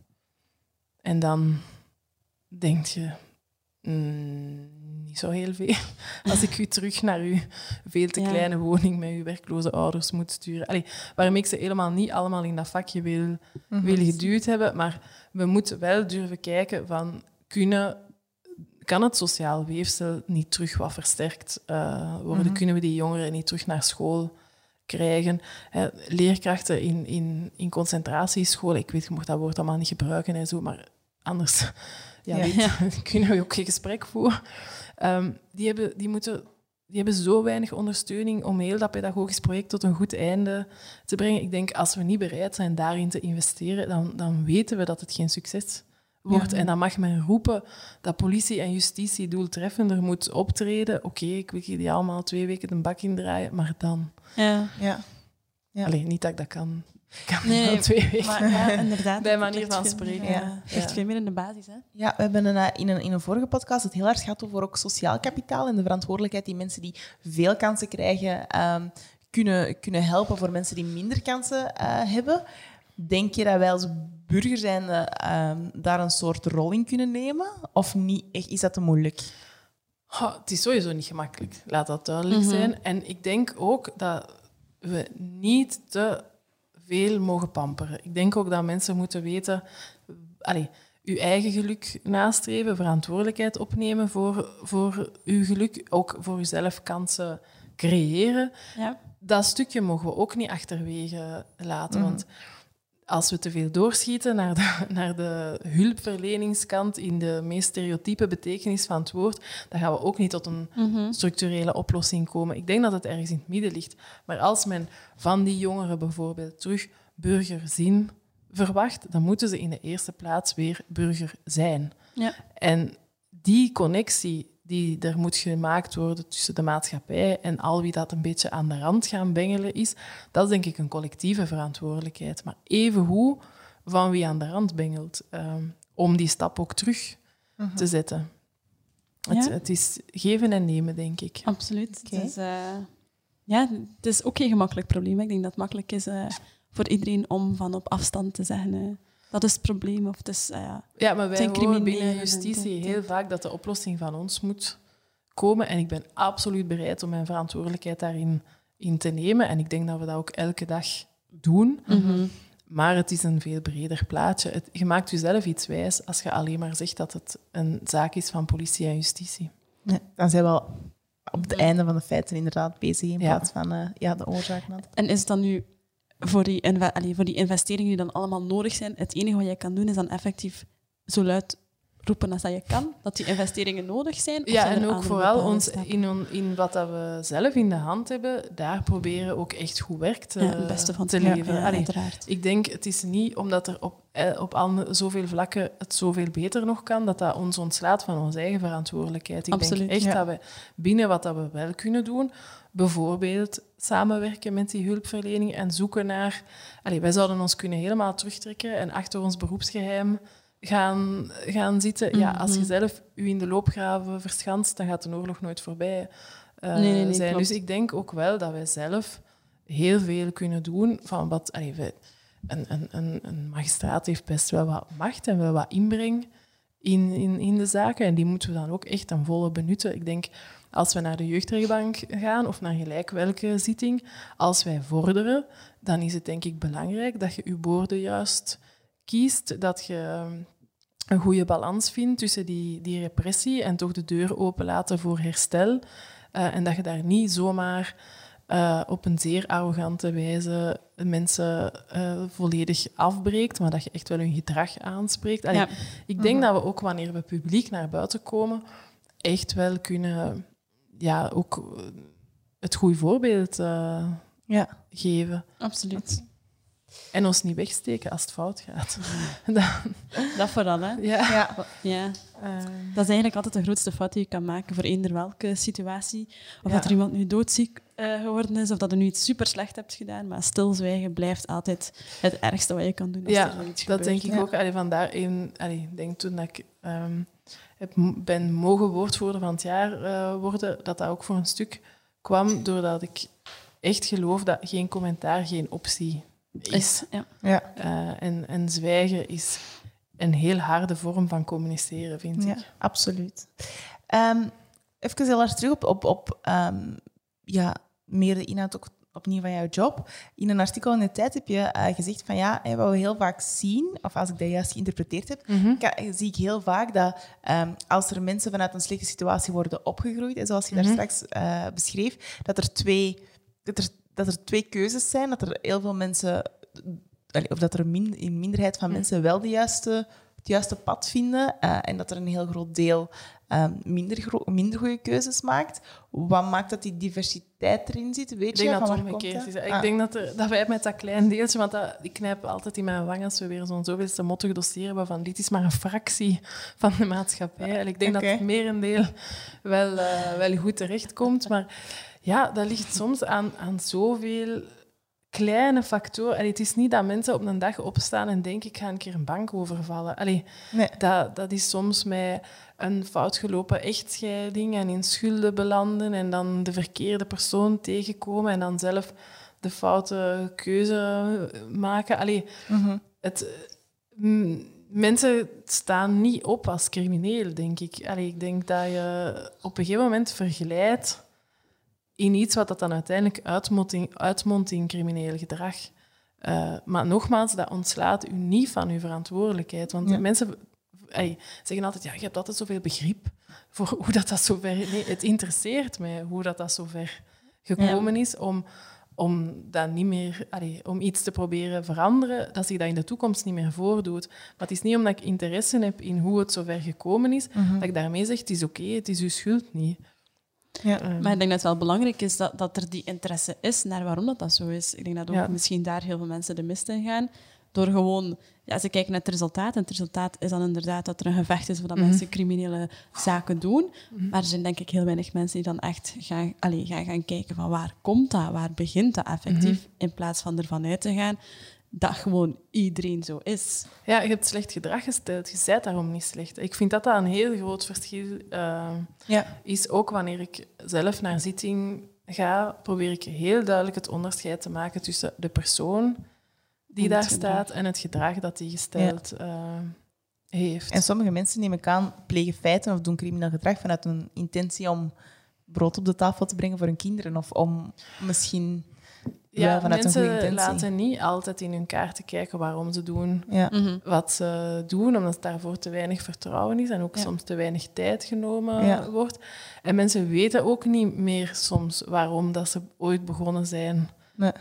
En dan denk je, mm, niet zo heel veel. Als ik u terug naar uw veel te Ja. kleine woning met uw werkloze ouders moet sturen. Allee, waarom ik ze helemaal niet allemaal in dat vakje wil, wil geduwd hebben, maar we moeten wel durven kijken van, kunnen, kan het sociaal weefsel niet terug wat versterkt eh, worden? Mhm. Kunnen we die jongeren niet terug naar school krijgen? Hè, leerkrachten in, in, in concentratiescholen, ik weet, je mocht dat woord allemaal niet gebruiken en zo, maar anders ja, Ja. weet- kunnen we ook geen gesprek voeren. Ehm, die, hebben, die, moeten, die hebben zo weinig ondersteuning om heel dat pedagogisch project tot een goed einde te brengen. Ik denk, als we niet bereid zijn daarin te investeren, dan, dan weten we dat het geen succes wordt. En dan mag men roepen dat politie en justitie doeltreffender moet optreden. Oké, ik wil die allemaal twee weken de bak indraaien, maar dan... Ja. Ja. Ja. Allee, niet dat ik dat kan. Ik kan Nee, wel twee weken. Maar ja, inderdaad. Bij manier van veel spreken. Ja. Ja. veel meer in de basis. Hè? Ja, we hebben een, eh, in, een, in een vorige podcast het heel erg gehad over ook sociaal kapitaal en de verantwoordelijkheid die mensen die veel kansen krijgen ehm, kunnen, kunnen helpen voor mensen die minder kansen eh, hebben. Denk je dat wij als burger zijn ehm, daar een soort rol in kunnen nemen? Of niet? Echt, Is dat te moeilijk? Het is sowieso niet gemakkelijk, laat dat duidelijk Mhm. zijn. En ik denk ook dat we niet te veel mogen pamperen. Ik denk ook dat mensen moeten weten, allez, uw eigen geluk nastreven, verantwoordelijkheid opnemen voor, voor uw geluk, ook voor uzelf kansen creëren. Ja. Dat stukje mogen we ook niet achterwege laten, want als we te veel doorschieten naar de, naar de hulpverleningskant in de meest stereotype betekenis van het woord, dan gaan we ook niet tot een structurele oplossing komen. Ik denk dat het ergens in het midden ligt. Maar als men van die jongeren bijvoorbeeld terug burgerzin verwacht, dan moeten ze in de eerste plaats weer burger zijn. Ja. En die connectie die er moet gemaakt worden tussen de maatschappij en al wie dat een beetje aan de rand gaan bengelen is, dat is denk ik een collectieve verantwoordelijkheid. Maar evengoed van wie aan de rand bengelt, ehm, om die stap ook terug te zetten. Het, Ja. het is geven en nemen, denk ik. Absoluut. Het, is, eh, ja, het is ook geen gemakkelijk probleem. Ik denk dat het makkelijk is eh, voor iedereen om van op afstand te zeggen... dat is het probleem. Of het is, eh, ja. Ja, maar wij horen binnen justitie heel vaak dat de oplossing van ons moet komen. En ik ben absoluut bereid om mijn verantwoordelijkheid daarin in te nemen. En ik denk dat we dat ook elke dag doen. Maar het is een veel breder plaatje. Het, je maakt jezelf iets wijs als je alleen maar zegt dat het een zaak is van politie en justitie. Nee, dan zijn we al op het einde van de feiten inderdaad bezig in Ja. plaats van eh, ja, de oorzaak. En is het dan nu voor die, allee, voor die investeringen die dan allemaal nodig zijn, het enige wat jij kan doen is dan effectief zo luid roepen als dat je kan, dat die investeringen nodig zijn? Ja, zijn en ook vooral ons, in, on- in wat dat we zelf in de hand hebben, daar proberen ook echt goed werk te, ja, het beste van te leveren. Ja, uiteraard. Ik denk, het is niet omdat er op, eh, op al zoveel vlakken het zoveel beter nog kan, dat dat ons ontslaat van onze eigen verantwoordelijkheid. Ik Absoluut, denk echt ja. dat we binnen wat dat we wel kunnen doen, bijvoorbeeld samenwerken met die hulpverlening en zoeken naar... Allee, wij zouden ons kunnen helemaal terugtrekken en achter ons beroepsgeheim gaan, gaan zitten. Ja, als je Mhm. zelf u in de loopgraven verschanst, dan gaat de oorlog nooit voorbij eh, Nee, nee, nee, zijn. klopt. Dus ik denk ook wel dat wij zelf heel veel kunnen doen van wat... Allee, wij- een, een, een, een magistraat heeft best wel wat macht en wel wat inbreng in, in, in de zaken. En die moeten we dan ook echt ten volle benutten. Ik denk, als we naar de jeugdrechtbank gaan of naar gelijk welke zitting, als wij vorderen, dan is het denk ik belangrijk dat je je woorden juist kiest, dat je ehm, een goede balans vindt tussen die, die repressie en toch de deur openlaten voor herstel. Eh, en dat je daar niet zomaar eh, op een zeer arrogante wijze mensen eh, volledig afbreekt, maar dat je echt wel hun gedrag aanspreekt. Allee, Ja. Ik denk dat we ook wanneer we publiek naar buiten komen, echt wel kunnen ja, ook het goede voorbeeld eh, Ja. geven. Absoluut. En ons niet wegsteken als het fout gaat. Dan, Dat vooral, hè. ja. Ja. Ja. Eh, Dat is eigenlijk altijd de grootste fout die je kan maken voor eender welke situatie. Of Ja. dat er iemand nu doodziek eh, geworden is, of dat je nu iets super slecht hebt gedaan. Maar stilzwijgen blijft altijd het ergste wat je kan doen als ja, er dat gebeurt. denk ik Ja. ook. Allee, vandaar een, allee, ik denk toen dat ik ehm, heb, ben mogen woordvoerder van het jaar eh, worden, dat dat ook voor een stuk kwam doordat ik echt geloof dat geen commentaar geen optie is. Ja. Ja. Eh, en, en zwijgen is een heel harde vorm van communiceren, vind Ja, ik. absoluut. Ehm, even heel terug op, op, op ehm, ja, meer de inhoud ook opnieuw van jouw job. In een artikel in de tijd heb je eh, gezegd van ja, hè, wat we heel vaak zien, of als ik dat juist geïnterpreteerd heb, ka- zie ik heel vaak dat ehm, als er mensen vanuit een slechte situatie worden opgegroeid, en zoals je daar straks eh, beschreef, dat er, twee, dat, er, dat er twee keuzes zijn, dat er heel veel mensen, of dat er min, een minderheid van mensen wel de juiste, het juiste pad vinden eh, en dat er een heel groot deel ehm, minder, minder goede keuzes maakt. Wat maakt dat die diversiteit erin zit? Weet Ik je denk dat het omgekeerd is. Ik Ah. denk dat, er, dat wij met dat klein deeltje, want dat, ik knijp altijd in mijn wang als we weer zo'n zoveelste mottig dossier hebben van dit is maar een fractie van de maatschappij. En ik denk dat het merendeel wel, eh, wel goed terechtkomt. Maar ja, dat ligt soms aan, aan zoveel kleine factoren. Allee, het is niet dat mensen op een dag opstaan en denken ik ga een keer een bank overvallen. Allee, Nee. dat, dat is soms met een fout gelopen echtscheiding en in schulden belanden en dan de verkeerde persoon tegenkomen en dan zelf de foute keuze maken. Allee, Mhm. het, eh, m- mensen staan niet op als crimineel, denk ik. Allee, ik denk dat je op een gegeven moment verglijdt in iets wat dat dan uiteindelijk uitmondt in, crimineel gedrag. Uh, maar nogmaals, dat ontslaat u niet van uw verantwoordelijkheid. Want Ja. mensen ey, zeggen altijd, ja, je hebt altijd zoveel begrip voor hoe dat, dat zover... Nee, het interesseert mij hoe dat, dat zover gekomen is om, om dat niet meer... allee, om iets te proberen veranderen, dat zich dat in de toekomst niet meer voordoet. Maar het is niet omdat ik interesse heb in hoe het zover gekomen is, Mhm. dat ik daarmee zeg, het is oké, het is uw schuld niet. Ja. Maar ik denk dat het wel belangrijk is dat, dat er die interesse is naar waarom dat, dat zo is. Ik denk dat ook Ja. misschien daar heel veel mensen de mist in gaan. Door gewoon, ja, ze kijken naar het resultaat. En het resultaat is dan inderdaad dat er een gevecht is voordat Mhm. mensen criminele zaken doen. Maar er zijn denk ik heel weinig mensen die dan echt gaan, allee, gaan, gaan kijken van waar komt dat, waar begint dat effectief, Mhm. in plaats van ervan uit te gaan dat gewoon iedereen zo is. Ja, je hebt slecht gedrag gesteld. Je bent daarom niet slecht. Ik vind dat dat een heel groot verschil uh, Ja. is. Ook wanneer ik zelf naar zitting ga, probeer ik heel duidelijk het onderscheid te maken tussen de persoon die daar gedrag. staat en het gedrag dat die gesteld uh, heeft. En sommige mensen, neem ik aan, plegen feiten of doen crimineel gedrag vanuit een intentie om brood op de tafel te brengen voor hun kinderen. Of om misschien ja, vanuit een goede mensen intentie. laten niet altijd in hun kaarten kijken waarom ze doen Ja. Mhm. wat ze doen, omdat daarvoor te weinig vertrouwen is en ook Ja. soms te weinig tijd genomen Ja. wordt. En mensen weten ook niet meer soms waarom dat ze ooit begonnen zijn Nee.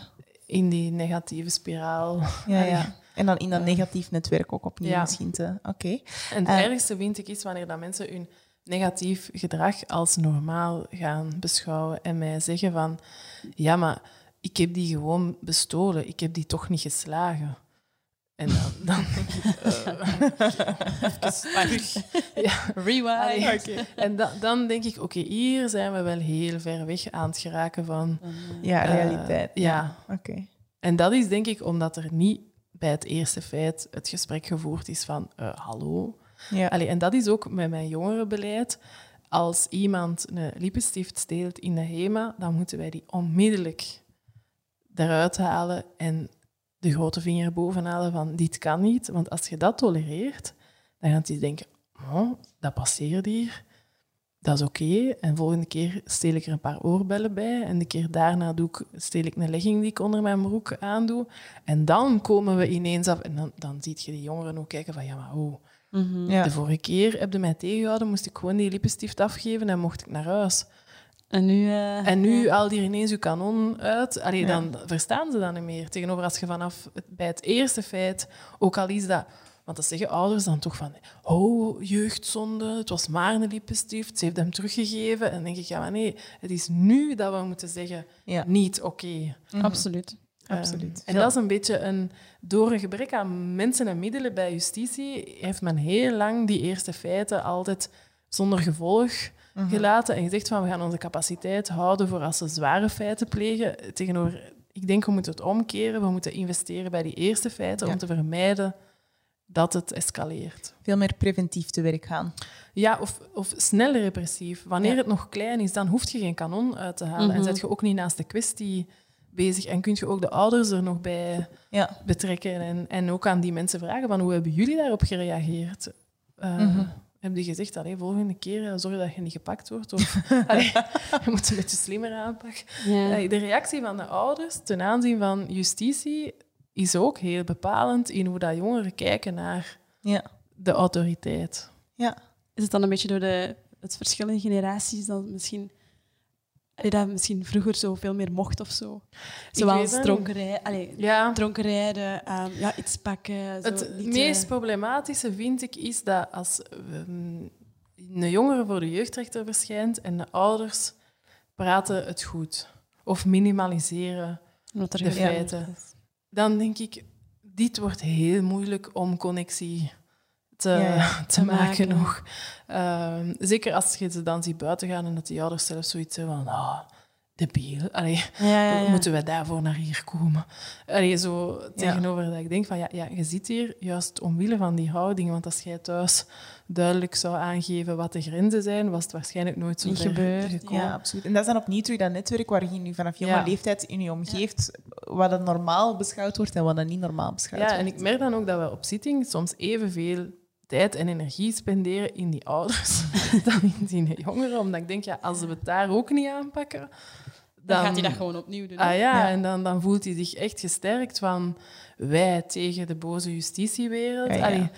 in die negatieve spiraal. Ja, ja. En dan in dat negatief netwerk ook opnieuw Ja. misschien te... Oké. En het Eh. ergste vind ik is wanneer dat mensen hun negatief gedrag als normaal gaan beschouwen en mij zeggen van ja, maar ik heb die gewoon bestolen, ik heb die toch niet geslagen. En dan, dan eh. Ja, Rewind. En da- dan denk ik, oké, hier zijn we wel heel ver weg aan het geraken van... Ja, eh, realiteit. ja. Oké. En dat is denk ik omdat er niet bij het eerste feit het gesprek gevoerd is van eh, hallo. Ja. Allee, en dat is ook met mijn jongerenbeleid. Als iemand een lippenstift steelt in de HEMA, dan moeten wij die onmiddellijk eruit halen en de grote vinger boven halen van dit kan niet. Want als je dat tolereert, dan gaat hij denken, oh, dat passeert hier. Dat is oké. En volgende keer steel ik er een paar oorbellen bij. En de keer daarna doe ik, steel ik een legging die ik onder mijn broek aandoe. En dan komen we ineens af. En dan, dan ziet je die jongeren ook kijken van, ja, maar oh, Mhm. Ja. de vorige keer heb je mij tegengehouden, moest ik gewoon die lippenstift afgeven en mocht ik naar huis. En nu... eh, En nu ja. haal je ineens je kanon uit. Allee, Ja. Dan verstaan ze dat niet meer. Tegenover als je vanaf het, bij het eerste feit, ook al is dat... Want dat zeggen ouders dan toch van... Oh, jeugdzonde, het was maar een lippenstift, ze heeft hem teruggegeven. En dan denk ik, ja, maar nee, het is nu dat we moeten zeggen, Ja. niet oké. Mhm. Absoluut. Absoluut. Um, en dat is een beetje een... Door een gebrek aan mensen en middelen bij justitie heeft men heel lang die eerste feiten altijd zonder gevolg Mhm. gelaten en gezegd van we gaan onze capaciteit houden voor als ze zware feiten plegen. Tegenover, ik denk we moeten het omkeren, we moeten investeren bij die eerste feiten Ja. om te vermijden dat het escaleert. Veel meer preventief te werk gaan. Ja, of, of snel repressief. Wanneer Ja. het nog klein is, dan hoef je geen kanon uit te halen. Mhm. En zet je ook niet naast de kwestie bezig. En kun je ook de ouders er nog bij Ja. betrekken. En, en ook aan die mensen vragen van hoe hebben jullie daarop gereageerd? Eh, Mhm. Hebben die gezegd, allee, volgende keer eh, zorg dat je niet gepakt wordt? Of allee, je moet een beetje slimmer aanpakken. Ja. Eh, De reactie van de ouders ten aanzien van justitie is ook heel bepalend in hoe dat jongeren kijken naar Ja. de autoriteit. Ja. Is het dan een beetje door de, het verschil in generaties dat misschien, dat misschien vroeger zo veel meer mocht of zo? Zoals dronken allee, Ja, rijden, ehm, ja, iets pakken. Zo, Het niet, meest problematische vind ik is dat als ehm, een jongere voor de jeugdrechter verschijnt en de ouders praten het goed of minimaliseren, wat er de feiten. is. dan denk ik, dit wordt heel moeilijk om connectie te, Ja, ja. maken maken. nog. Ehm, zeker als je ze dan ziet buiten gaan en dat die ouders zelf zoiets hebben van, ah, debiel. Allee, Ja, ja, ja. Moeten wij daarvoor naar hier komen? Allee, zo tegenover dat ik denk van ja, ja, je zit hier juist omwille van die houding. Want als jij thuis duidelijk zou aangeven wat de grenzen zijn, was het waarschijnlijk nooit zo Niet gebeurd, gekomen. Ja, absoluut. En dat is dan opnieuw terug dat netwerk waar je nu vanaf jonge Ja. leeftijd in je omgeeft, wat dat normaal beschouwd wordt en wat dat niet normaal beschouwd Ja, wordt. en ik merk dan ook dat we op zitting soms evenveel tijd en energie spenderen in die ouders dan in die jongeren. Omdat ik denk, ja, als we het daar ook niet aanpakken, Dan, gaat hij dat gewoon opnieuw doen. Ah ja, ja, en dan, dan voelt hij zich echt gesterkt van wij tegen de boze justitiewereld. Ja, ja. Allee,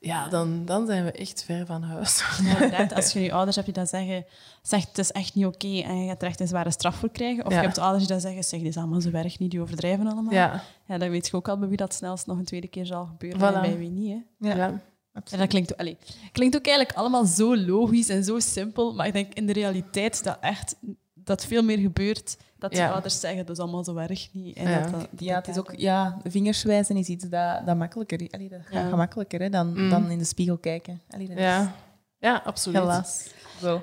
ja, dan, dan zijn we echt ver van huis. Ja, als je je ouders hebt die dat zeggen, zegt het is echt niet oké en je gaat er echt een zware straf voor krijgen. Of Ja. je hebt ouders die dat zeggen, zeg, dit is allemaal zo erg niet, die overdrijven allemaal. Ja, Ja, dan weet je ook al bij wie dat snelst nog een tweede keer zal gebeuren Voilà. en bij wie niet. Hè. Ja, ja. En absoluut. dat klinkt, allee, klinkt ook eigenlijk allemaal zo logisch en zo simpel, maar ik denk in de realiteit dat echt dat veel meer gebeurt dat Ja. ouders zeggen, dat is allemaal zo erg niet. En Ja. dat, dat, Ja, het is ook, ja, vingers wijzen is iets dat, dat makkelijker Allee, dat gaat gemakkelijker hè, dan, Mm. dan in de spiegel kijken. Allee, dat is ja. ja absoluut. helaas zo.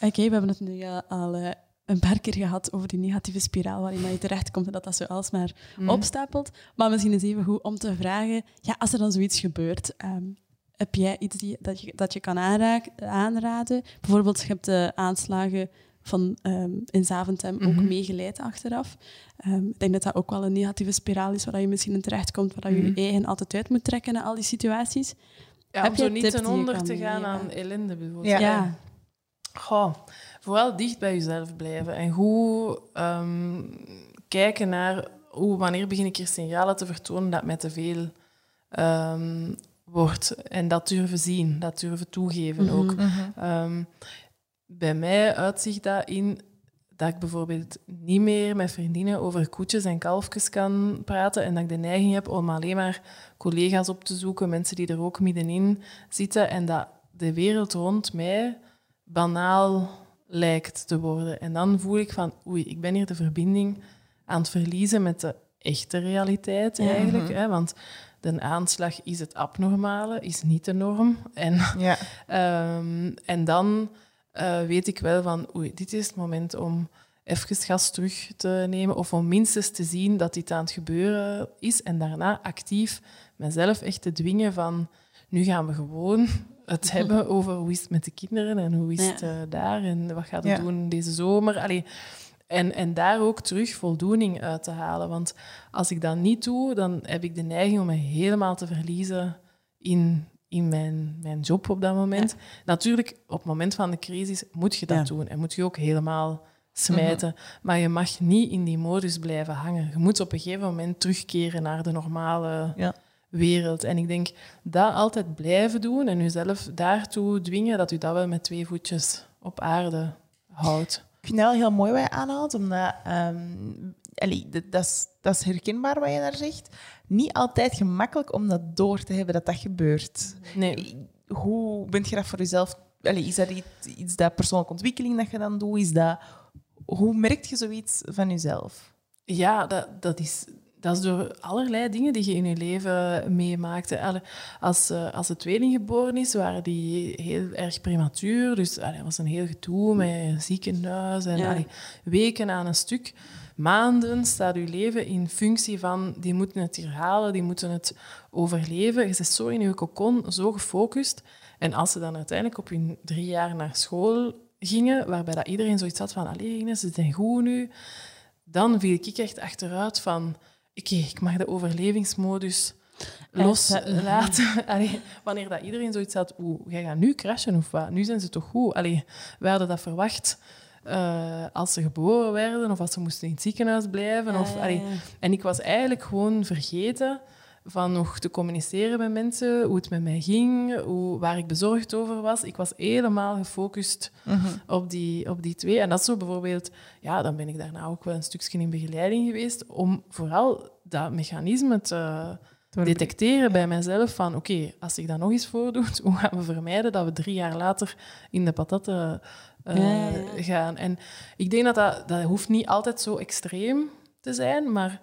Oké, we hebben het nu ja, al eh, een paar keer gehad over die negatieve spiraal waarin dat je terechtkomt en dat dat zo alsmaar Mm. opstapelt. Maar misschien is even goed om te vragen, ja, als er dan zoiets gebeurt, ehm, heb jij iets die, dat, je, dat je kan aanraak- aanraden? Bijvoorbeeld, je hebt de aanslagen van ehm, in Zaventem ook Mhm. meegeleid achteraf. Ehm, ik denk dat dat ook wel een negatieve spiraal is waar je misschien in terechtkomt, waar je Mhm. je eigen altijd uit moet trekken naar al die situaties. Ja, Heb om je zo niet tips ten die je onder te gaan aan ellende bijvoorbeeld. Ja. ja. Goh, vooral dicht bij jezelf blijven en goed ehm, kijken naar hoe, wanneer begin ik hier signalen te vertonen dat mij te veel ehm, wordt. En dat durven zien, dat durven toegeven Mhm. ook. Mhm. Ehm, bij mij uitzicht dat in dat ik bijvoorbeeld niet meer met vriendinnen over koetjes en kalfjes kan praten en dat ik de neiging heb om alleen maar collega's op te zoeken, mensen die er ook middenin zitten en dat de wereld rond mij banaal lijkt te worden. En dan voel ik van, oei, ik ben hier de verbinding aan het verliezen met de echte realiteit Ja. eigenlijk. Mhm. Hè? Want de aanslag is het abnormale, is niet de norm. En Ja. Ehm, en dan eh, weet ik wel van, oei, dit is het moment om even gas terug te nemen of om minstens te zien dat dit aan het gebeuren is en daarna actief mezelf echt te dwingen van, nu gaan we gewoon het hebben over hoe is het met de kinderen en hoe is het Ja. eh, daar en wat gaat het Ja. doen deze zomer. Allee, en, en daar ook terug voldoening uit te halen. Want als ik dat niet doe, dan heb ik de neiging om me helemaal te verliezen in, in mijn, mijn job op dat moment. Natuurlijk, op het moment van de crisis moet je dat Ja. doen. En moet je ook helemaal smijten. Maar je mag niet in die modus blijven hangen. Je moet op een gegeven moment terugkeren naar de normale Ja. wereld. En ik denk, dat altijd blijven doen en jezelf daartoe dwingen, dat u dat wel met twee voetjes op aarde houdt. Ik vind dat wel heel mooi wat je aanhaalt, omdat allee, dat, dat, is, dat is herkenbaar wat je daar zegt. Niet altijd gemakkelijk om dat door te hebben dat dat gebeurt. Nee. Hoe bent je dat voor jezelf? Allee, is dat iets, iets dat persoonlijke ontwikkeling dat je dan doet? Is dat, hoe merk je zoiets van jezelf? Ja, dat, dat, is, dat is door allerlei dingen die je in je leven meemaakt. Als, eh, als de tweeling geboren is, waren die heel erg prematuur. Dus dat was een heel gedoe met een ziekenhuis en Ja. allee, weken aan een stuk. Maanden staat je leven in functie van die moeten het hier halen, die moeten het overleven. Je zit zo in je cocon, zo gefocust. En als ze dan uiteindelijk op hun drie jaar naar school gingen, waarbij dat iedereen zoiets had van, allee Ines, ze zijn goed nu, dan viel ik echt achteruit van, oké, ik mag de overlevingsmodus loslaten. Allee, wanneer dat iedereen zoiets had, oeh, jij gaat nu crashen of wat? Nu zijn ze toch goed? Allee, wij hadden dat verwacht eh, als ze geboren werden of als ze moesten in het ziekenhuis blijven. Of, ja, allee, en ik was eigenlijk gewoon vergeten van nog te communiceren met mensen, hoe het met mij ging, hoe, waar ik bezorgd over was. Ik was helemaal gefocust op, die, op die twee. En dat is zo bijvoorbeeld, ja, dan ben ik daarna ook wel een stukje in begeleiding geweest om vooral dat mechanisme te detecteren bij mezelf van oké, als zich dat nog eens voordoet, hoe gaan we vermijden dat we drie jaar later in de patatten eh, Ja, ja, ja. gaan. En ik denk dat, dat dat hoeft niet altijd zo extreem te zijn, maar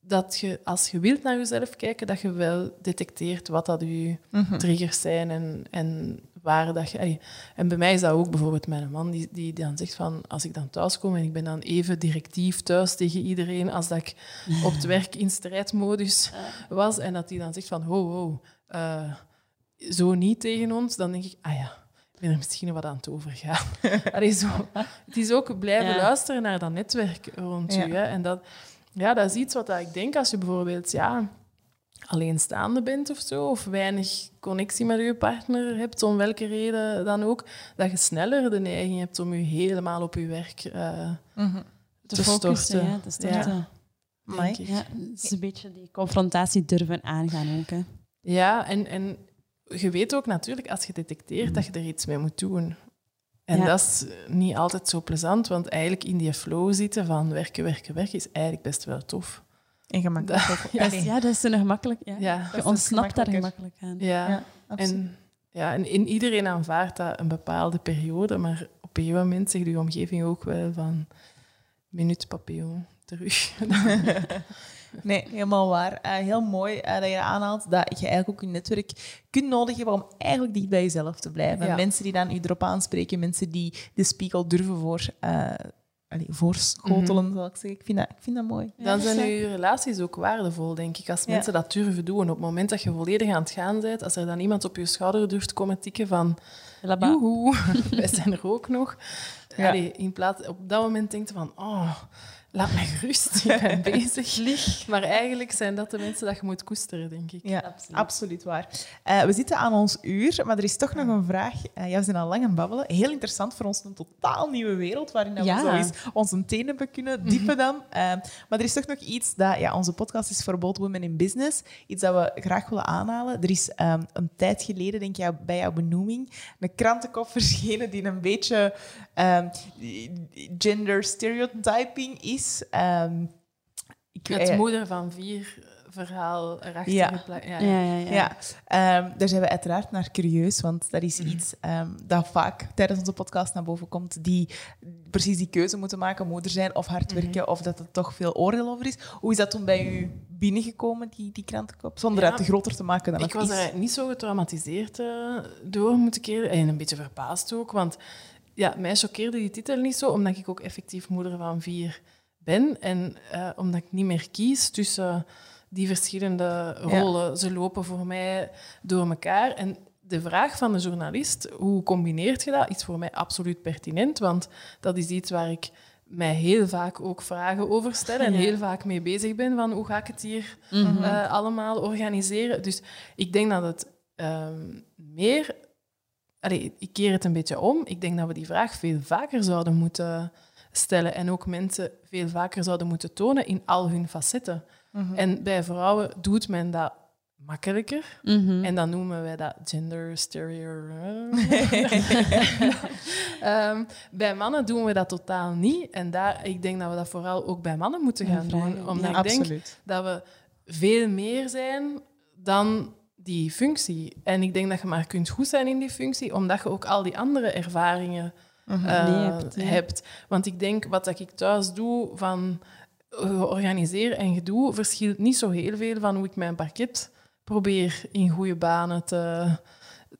dat je, als je wilt naar jezelf kijken, dat je wel detecteert wat dat je Mhm. triggers zijn en, en waar dat je... allee, En bij mij is dat ook bijvoorbeeld mijn man, die, die dan zegt van, als ik dan thuis kom en ik ben dan even directief thuis tegen iedereen als dat ik op het werk in strijdmodus was, en dat hij dan zegt van, ho, ho, eh, zo niet tegen ons, dan denk ik, ah ja, ik ben er misschien wat aan het overgaan. Allee, zo. Het is ook blijven Ja. luisteren naar dat netwerk rond Ja. u. Hè. En dat, ja, dat is iets wat ik denk als je bijvoorbeeld ja, alleenstaande bent of zo, of weinig connectie met je partner hebt, om welke reden dan ook, dat je sneller de neiging hebt om je helemaal op je werk eh, Mhm. te, te focussen. storten. Ja, te storten. Ja. Amai. denk ik. Ja, het is een beetje die confrontatie durven aangaan ook. Hè. Ja, en, en je weet ook natuurlijk als je detecteert dat je er iets mee moet doen. En Ja. dat is niet altijd zo plezant, want eigenlijk in die flow zitten van werken, werken, werken is eigenlijk best wel tof. En gemakkelijk. ook. Ja, Dat is- ja, dat is zo gemakkelijk. Ja. Ja, Je ontsnapt daar gemakkelijk aan. ja. Ja, absoluut. en, ja en, en iedereen aanvaardt dat een bepaalde periode, maar op een gegeven moment zegt je omgeving ook wel van minuut papillon, terug. Nee, helemaal waar. Eh, heel mooi eh, dat je aanhaalt, dat je eigenlijk ook je netwerk kunt nodig hebben om eigenlijk dicht bij jezelf te blijven. Ja. Mensen die dan u erop aanspreken, mensen die de spiegel durven voor, eh allee, voorschotelen, zal ik zeggen. Ik vind dat, ik vind dat mooi. Dan zijn je relaties ook waardevol, denk ik. Als mensen dat durven doen. Op het moment dat je volledig aan het gaan bent, als er dan iemand op je schouder durft komen tikken van joehoe, wij zijn er ook nog. Allee, in plaats, op dat moment denkt je van, oh, laat mij gerust, ik ben bezig. Maar eigenlijk zijn dat de mensen dat je moet koesteren, denk ik. Ja, Absoluut. absoluut, waar. Eh, we zitten aan ons uur, maar er is toch nog een vraag. Eh ja, we zijn al lang aan het babbelen. Heel interessant voor ons, een totaal nieuwe wereld waarin dat Ja. we zo eens onze tenen hebben kunnen diepen dan. Eh, maar er is toch nog iets dat... Ja, onze podcast is voor Bold Women in Business. Iets dat we graag willen aanhalen. Er is ehm, een tijd geleden, denk ik, bij jouw benoeming, een krantenkop verschenen die een beetje ehm, gender stereotyping is. Ehm, ik, Het moeder van vier verhaal erachter Ja. geplakt. Ja, Ja, ja, ja. Ja, ehm, daar zijn we uiteraard naar curieus, want dat is iets ehm, dat vaak tijdens onze podcast naar boven komt, die precies die keuze moeten maken, moeder zijn of hard werken, of dat er toch veel oordeel over is. Hoe is dat toen bij u binnengekomen, die, die krantenkop? Zonder Ja. het te groter te maken dan Ik het was er niet zo getraumatiseerd eh, door, moet ik eerlijk En een beetje verbaasd ook, want ja, mij choqueerde die titel niet zo, omdat ik ook effectief moeder van vier ben. En eh, omdat ik niet meer kies tussen die verschillende rollen. Ze lopen voor mij door elkaar. En de vraag van de journalist, hoe combineert je dat, is voor mij absoluut pertinent, want dat is iets waar ik mij heel vaak ook vragen over stel en Ja. heel vaak mee bezig ben van hoe ga ik het hier Mhm. eh, allemaal organiseren. Dus ik denk dat het ehm, meer... Allee, ik keer het een beetje om. Ik denk dat we die vraag veel vaker zouden moeten stellen en ook mensen veel vaker zouden moeten tonen in al hun facetten. Mhm. En bij vrouwen doet men dat makkelijker. Mhm. En dan noemen wij dat gender stereo. Ehm, bij mannen doen we dat totaal niet. En daar, ik denk dat we dat vooral ook bij mannen moeten gaan doen. Omdat Ja, ik denk absoluut. dat we veel meer zijn dan die functie. En ik denk dat je maar kunt goed zijn in die functie, omdat je ook al die andere ervaringen Mhm. eh, hebt, ja. hebt. Want ik denk, wat dat ik thuis doe van organiseren en gedoe, verschilt niet zo heel veel van hoe ik mijn parket probeer in goede banen te,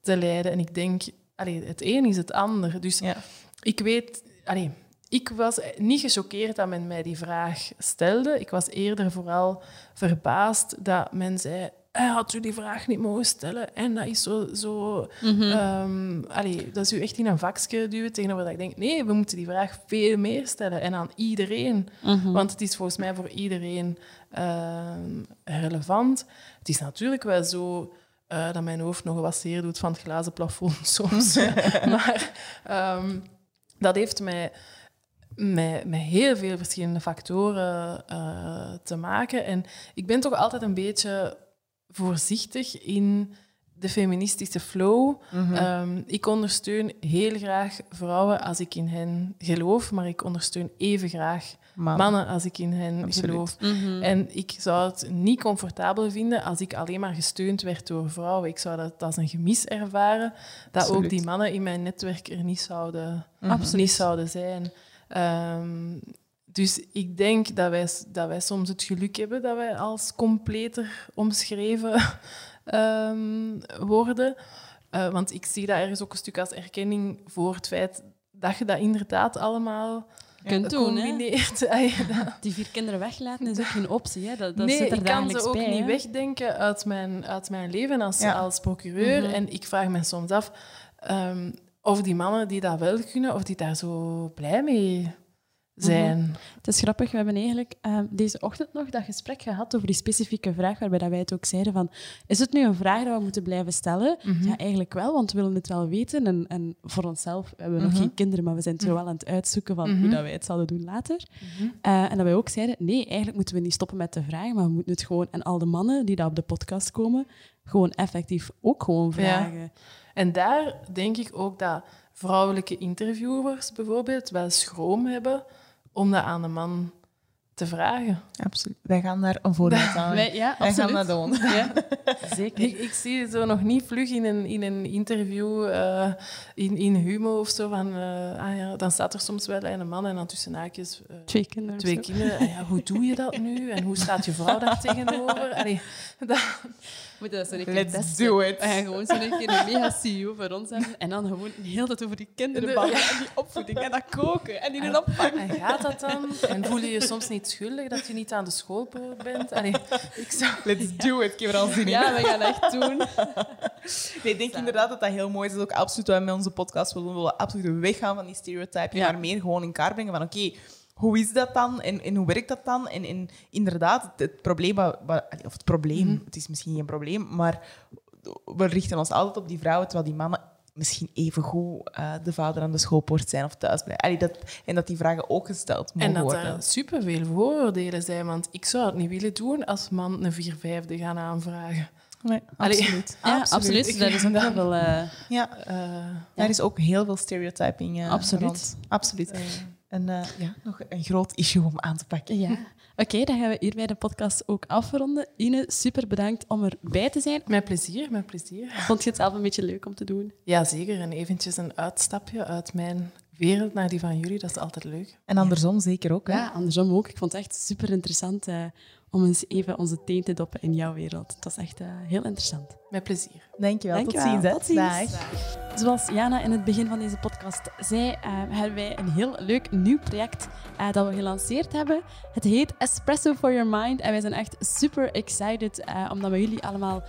te leiden. En ik denk, allee, het een is het ander. Dus Ja. ik weet... Allee, ik was niet gechoqueerd dat men mij die vraag stelde. Ik was eerder vooral verbaasd dat men zei... Hij had u die vraag niet mogen stellen. En dat is zo... zo Mhm. ehm, allee, dat is u echt in een vakje duwen tegenover dat ik denk... Nee, we moeten die vraag veel meer stellen. En aan iedereen. Mhm. Want het is volgens mij voor iedereen ehm, relevant. Het is natuurlijk wel zo eh, dat mijn hoofd nog wat zeer doet van het glazen plafond soms. maar ehm, dat heeft mij met, met heel veel verschillende factoren eh, te maken. En ik ben toch altijd een beetje voorzichtig in de feministische flow. Mhm. Ehm, ik ondersteun heel graag vrouwen als ik in hen geloof, maar ik ondersteun even graag Man. mannen als ik in hen Absoluut. geloof. Mhm. En ik zou het niet comfortabel vinden als ik alleen maar gesteund werd door vrouwen. Ik zou dat als een gemis ervaren, dat Absoluut. ook die mannen in mijn netwerk er niet zouden, Mhm. Absoluut. niet zouden zijn. Ehm, dus ik denk dat wij, dat wij soms het geluk hebben dat wij als completer omschreven ehm, worden. Eh, want ik zie dat ergens ook een stuk als erkenning voor het feit dat je dat inderdaad allemaal Kunt doen, hè. combineert. Ah, Die vier kinderen weglaten is ook geen optie. Hè. Dat, dat nee, zit er ik kan ze ook bij, niet hè. wegdenken uit mijn, uit mijn leven als, Ja. als procureur. Mhm. En ik vraag me soms af ehm, of die mannen die dat wel kunnen, of die daar zo blij mee zijn. Het is grappig, we hebben eigenlijk eh, deze ochtend nog dat gesprek gehad over die specifieke vraag, waarbij dat wij het ook zeiden van, is het nu een vraag dat we moeten blijven stellen? Ja, eigenlijk wel, want we willen het wel weten. En, en voor onszelf, we hebben nog geen kinderen, maar we zijn zo wel aan het uitzoeken van hoe dat wij het zouden doen later. Eh, en dat wij ook zeiden, nee, eigenlijk moeten we niet stoppen met te vragen, maar we moeten het gewoon, en al de mannen die daar op de podcast komen, gewoon effectief ook gewoon vragen. En daar denk ik ook dat vrouwelijke interviewers bijvoorbeeld wel schroom hebben om dat aan de man te vragen. Absoluut. Wij gaan daar een voorbeeld aan. Wij, ja, Wij gaan absoluut. dat doen. Ja, zeker. Ik, ik zie zo nog niet vlug in een, in een interview eh, in, in Humo of zo van... eh, ah ja, dan staat er soms wel een man en dan tussen haakjes eh, Twee kinderen. twee kinderen. En ja, hoe doe je dat nu? En hoe staat je vrouw daar tegenover? Allee, dat, Moeten dat zo een keer Let's testen. do it. We gaan gewoon zo'n keer een mega CEO voor ons hebben. En dan gewoon de hele tijd over die kinderen ballen. En die opvoeding. En dat koken. En die een opvang. en gaat dat dan? En voel je je soms niet schuldig dat je niet aan de schoolpoort bent? Allee, ik zou... Let's do it. Ik heb er al zin in. Ja, we gaan echt doen. Nee, ik denk inderdaad dat dat heel mooi is. Dat is ook absoluut wat wij met onze podcast willen. We willen absoluut weggaan van die stereotypen, Ja. maar meer gewoon in kaart brengen van oké, hoe is dat dan en, en hoe werkt dat dan? En, en inderdaad, het, het probleem, of het probleem, het is misschien geen probleem, maar we richten ons altijd op die vrouwen, terwijl die mannen misschien evengoed uh, de vader aan de schoolpoort zijn of thuis blijven. Allee, dat, en dat die vragen ook gesteld mogen En dat worden. er superveel vooroordelen zijn, want ik zou het niet willen doen als man een vier vijfde gaan aanvragen. Nee, Allee, absoluut. Ja, absoluut. Ik Dat is ook wel eh, Ja, eh, daar is ook heel veel stereotyping eh, Absoluut. rond. Absoluut. Eh, En eh, ja, nog een groot issue om aan te pakken. ja. Oké, dan gaan we hierbij de podcast ook afronden. Ine, super bedankt om erbij te zijn. met plezier, met plezier. Vond je het zelf een beetje leuk om te doen? Ja, zeker. En eventjes een uitstapje uit mijn wereld naar die van jullie, dat is altijd leuk. En andersom zeker ook. Hè? Ja, andersom ook. Ik vond het echt super interessant eh, om eens even onze teen te doppen in jouw wereld. Dat was echt eh, heel interessant. Met plezier. Dankjewel. Dankjewel. Tot ziens. Hè. Tot ziens. Dag. Zoals Jana in het begin van deze podcast zei, eh, hebben wij een heel leuk nieuw project eh, dat we gelanceerd hebben. Het heet Espresso for Your Mind en wij zijn echt super excited om dat met jullie allemaal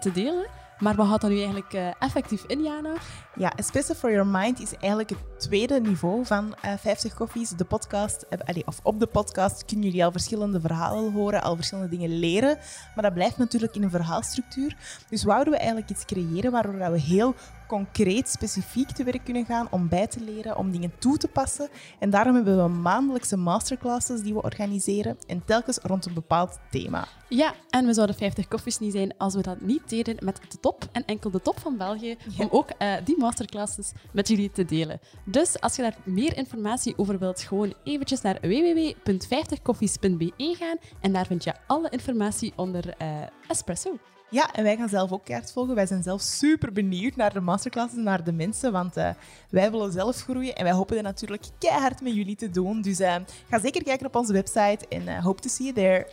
te delen. Maar wat houdt dat nu eigenlijk effectief in, Jana? Ja, Espresso for Your Mind is eigenlijk het tweede niveau van eh 50 Koffies. De podcast, eh, allee, of op de podcast kunnen jullie al verschillende verhalen horen, al verschillende dingen leren. Maar dat blijft natuurlijk in een verhaalstructuur. Dus wouden we eigenlijk iets creëren waardoor we heel concreet, specifiek te werk kunnen gaan om bij te leren, om dingen toe te passen. En daarom hebben we maandelijkse masterclasses die we organiseren en telkens rond een bepaald thema. Ja, en we zouden 50 koffies niet zijn als we dat niet deden met de top en enkel de top van België, om ook eh, die masterclasses met jullie te delen. Dus als je daar meer informatie over wilt, gewoon eventjes naar www.50koffies.be gaan en daar vind je alle informatie onder eh, Espresso. Ja, en wij gaan zelf ook kaart volgen. Wij zijn zelf super benieuwd naar de masterclasses, naar de mensen, want eh, wij willen zelf groeien en wij hopen dat natuurlijk keihard met jullie te doen. Dus eh, ga zeker kijken op onze website en hope to see you there.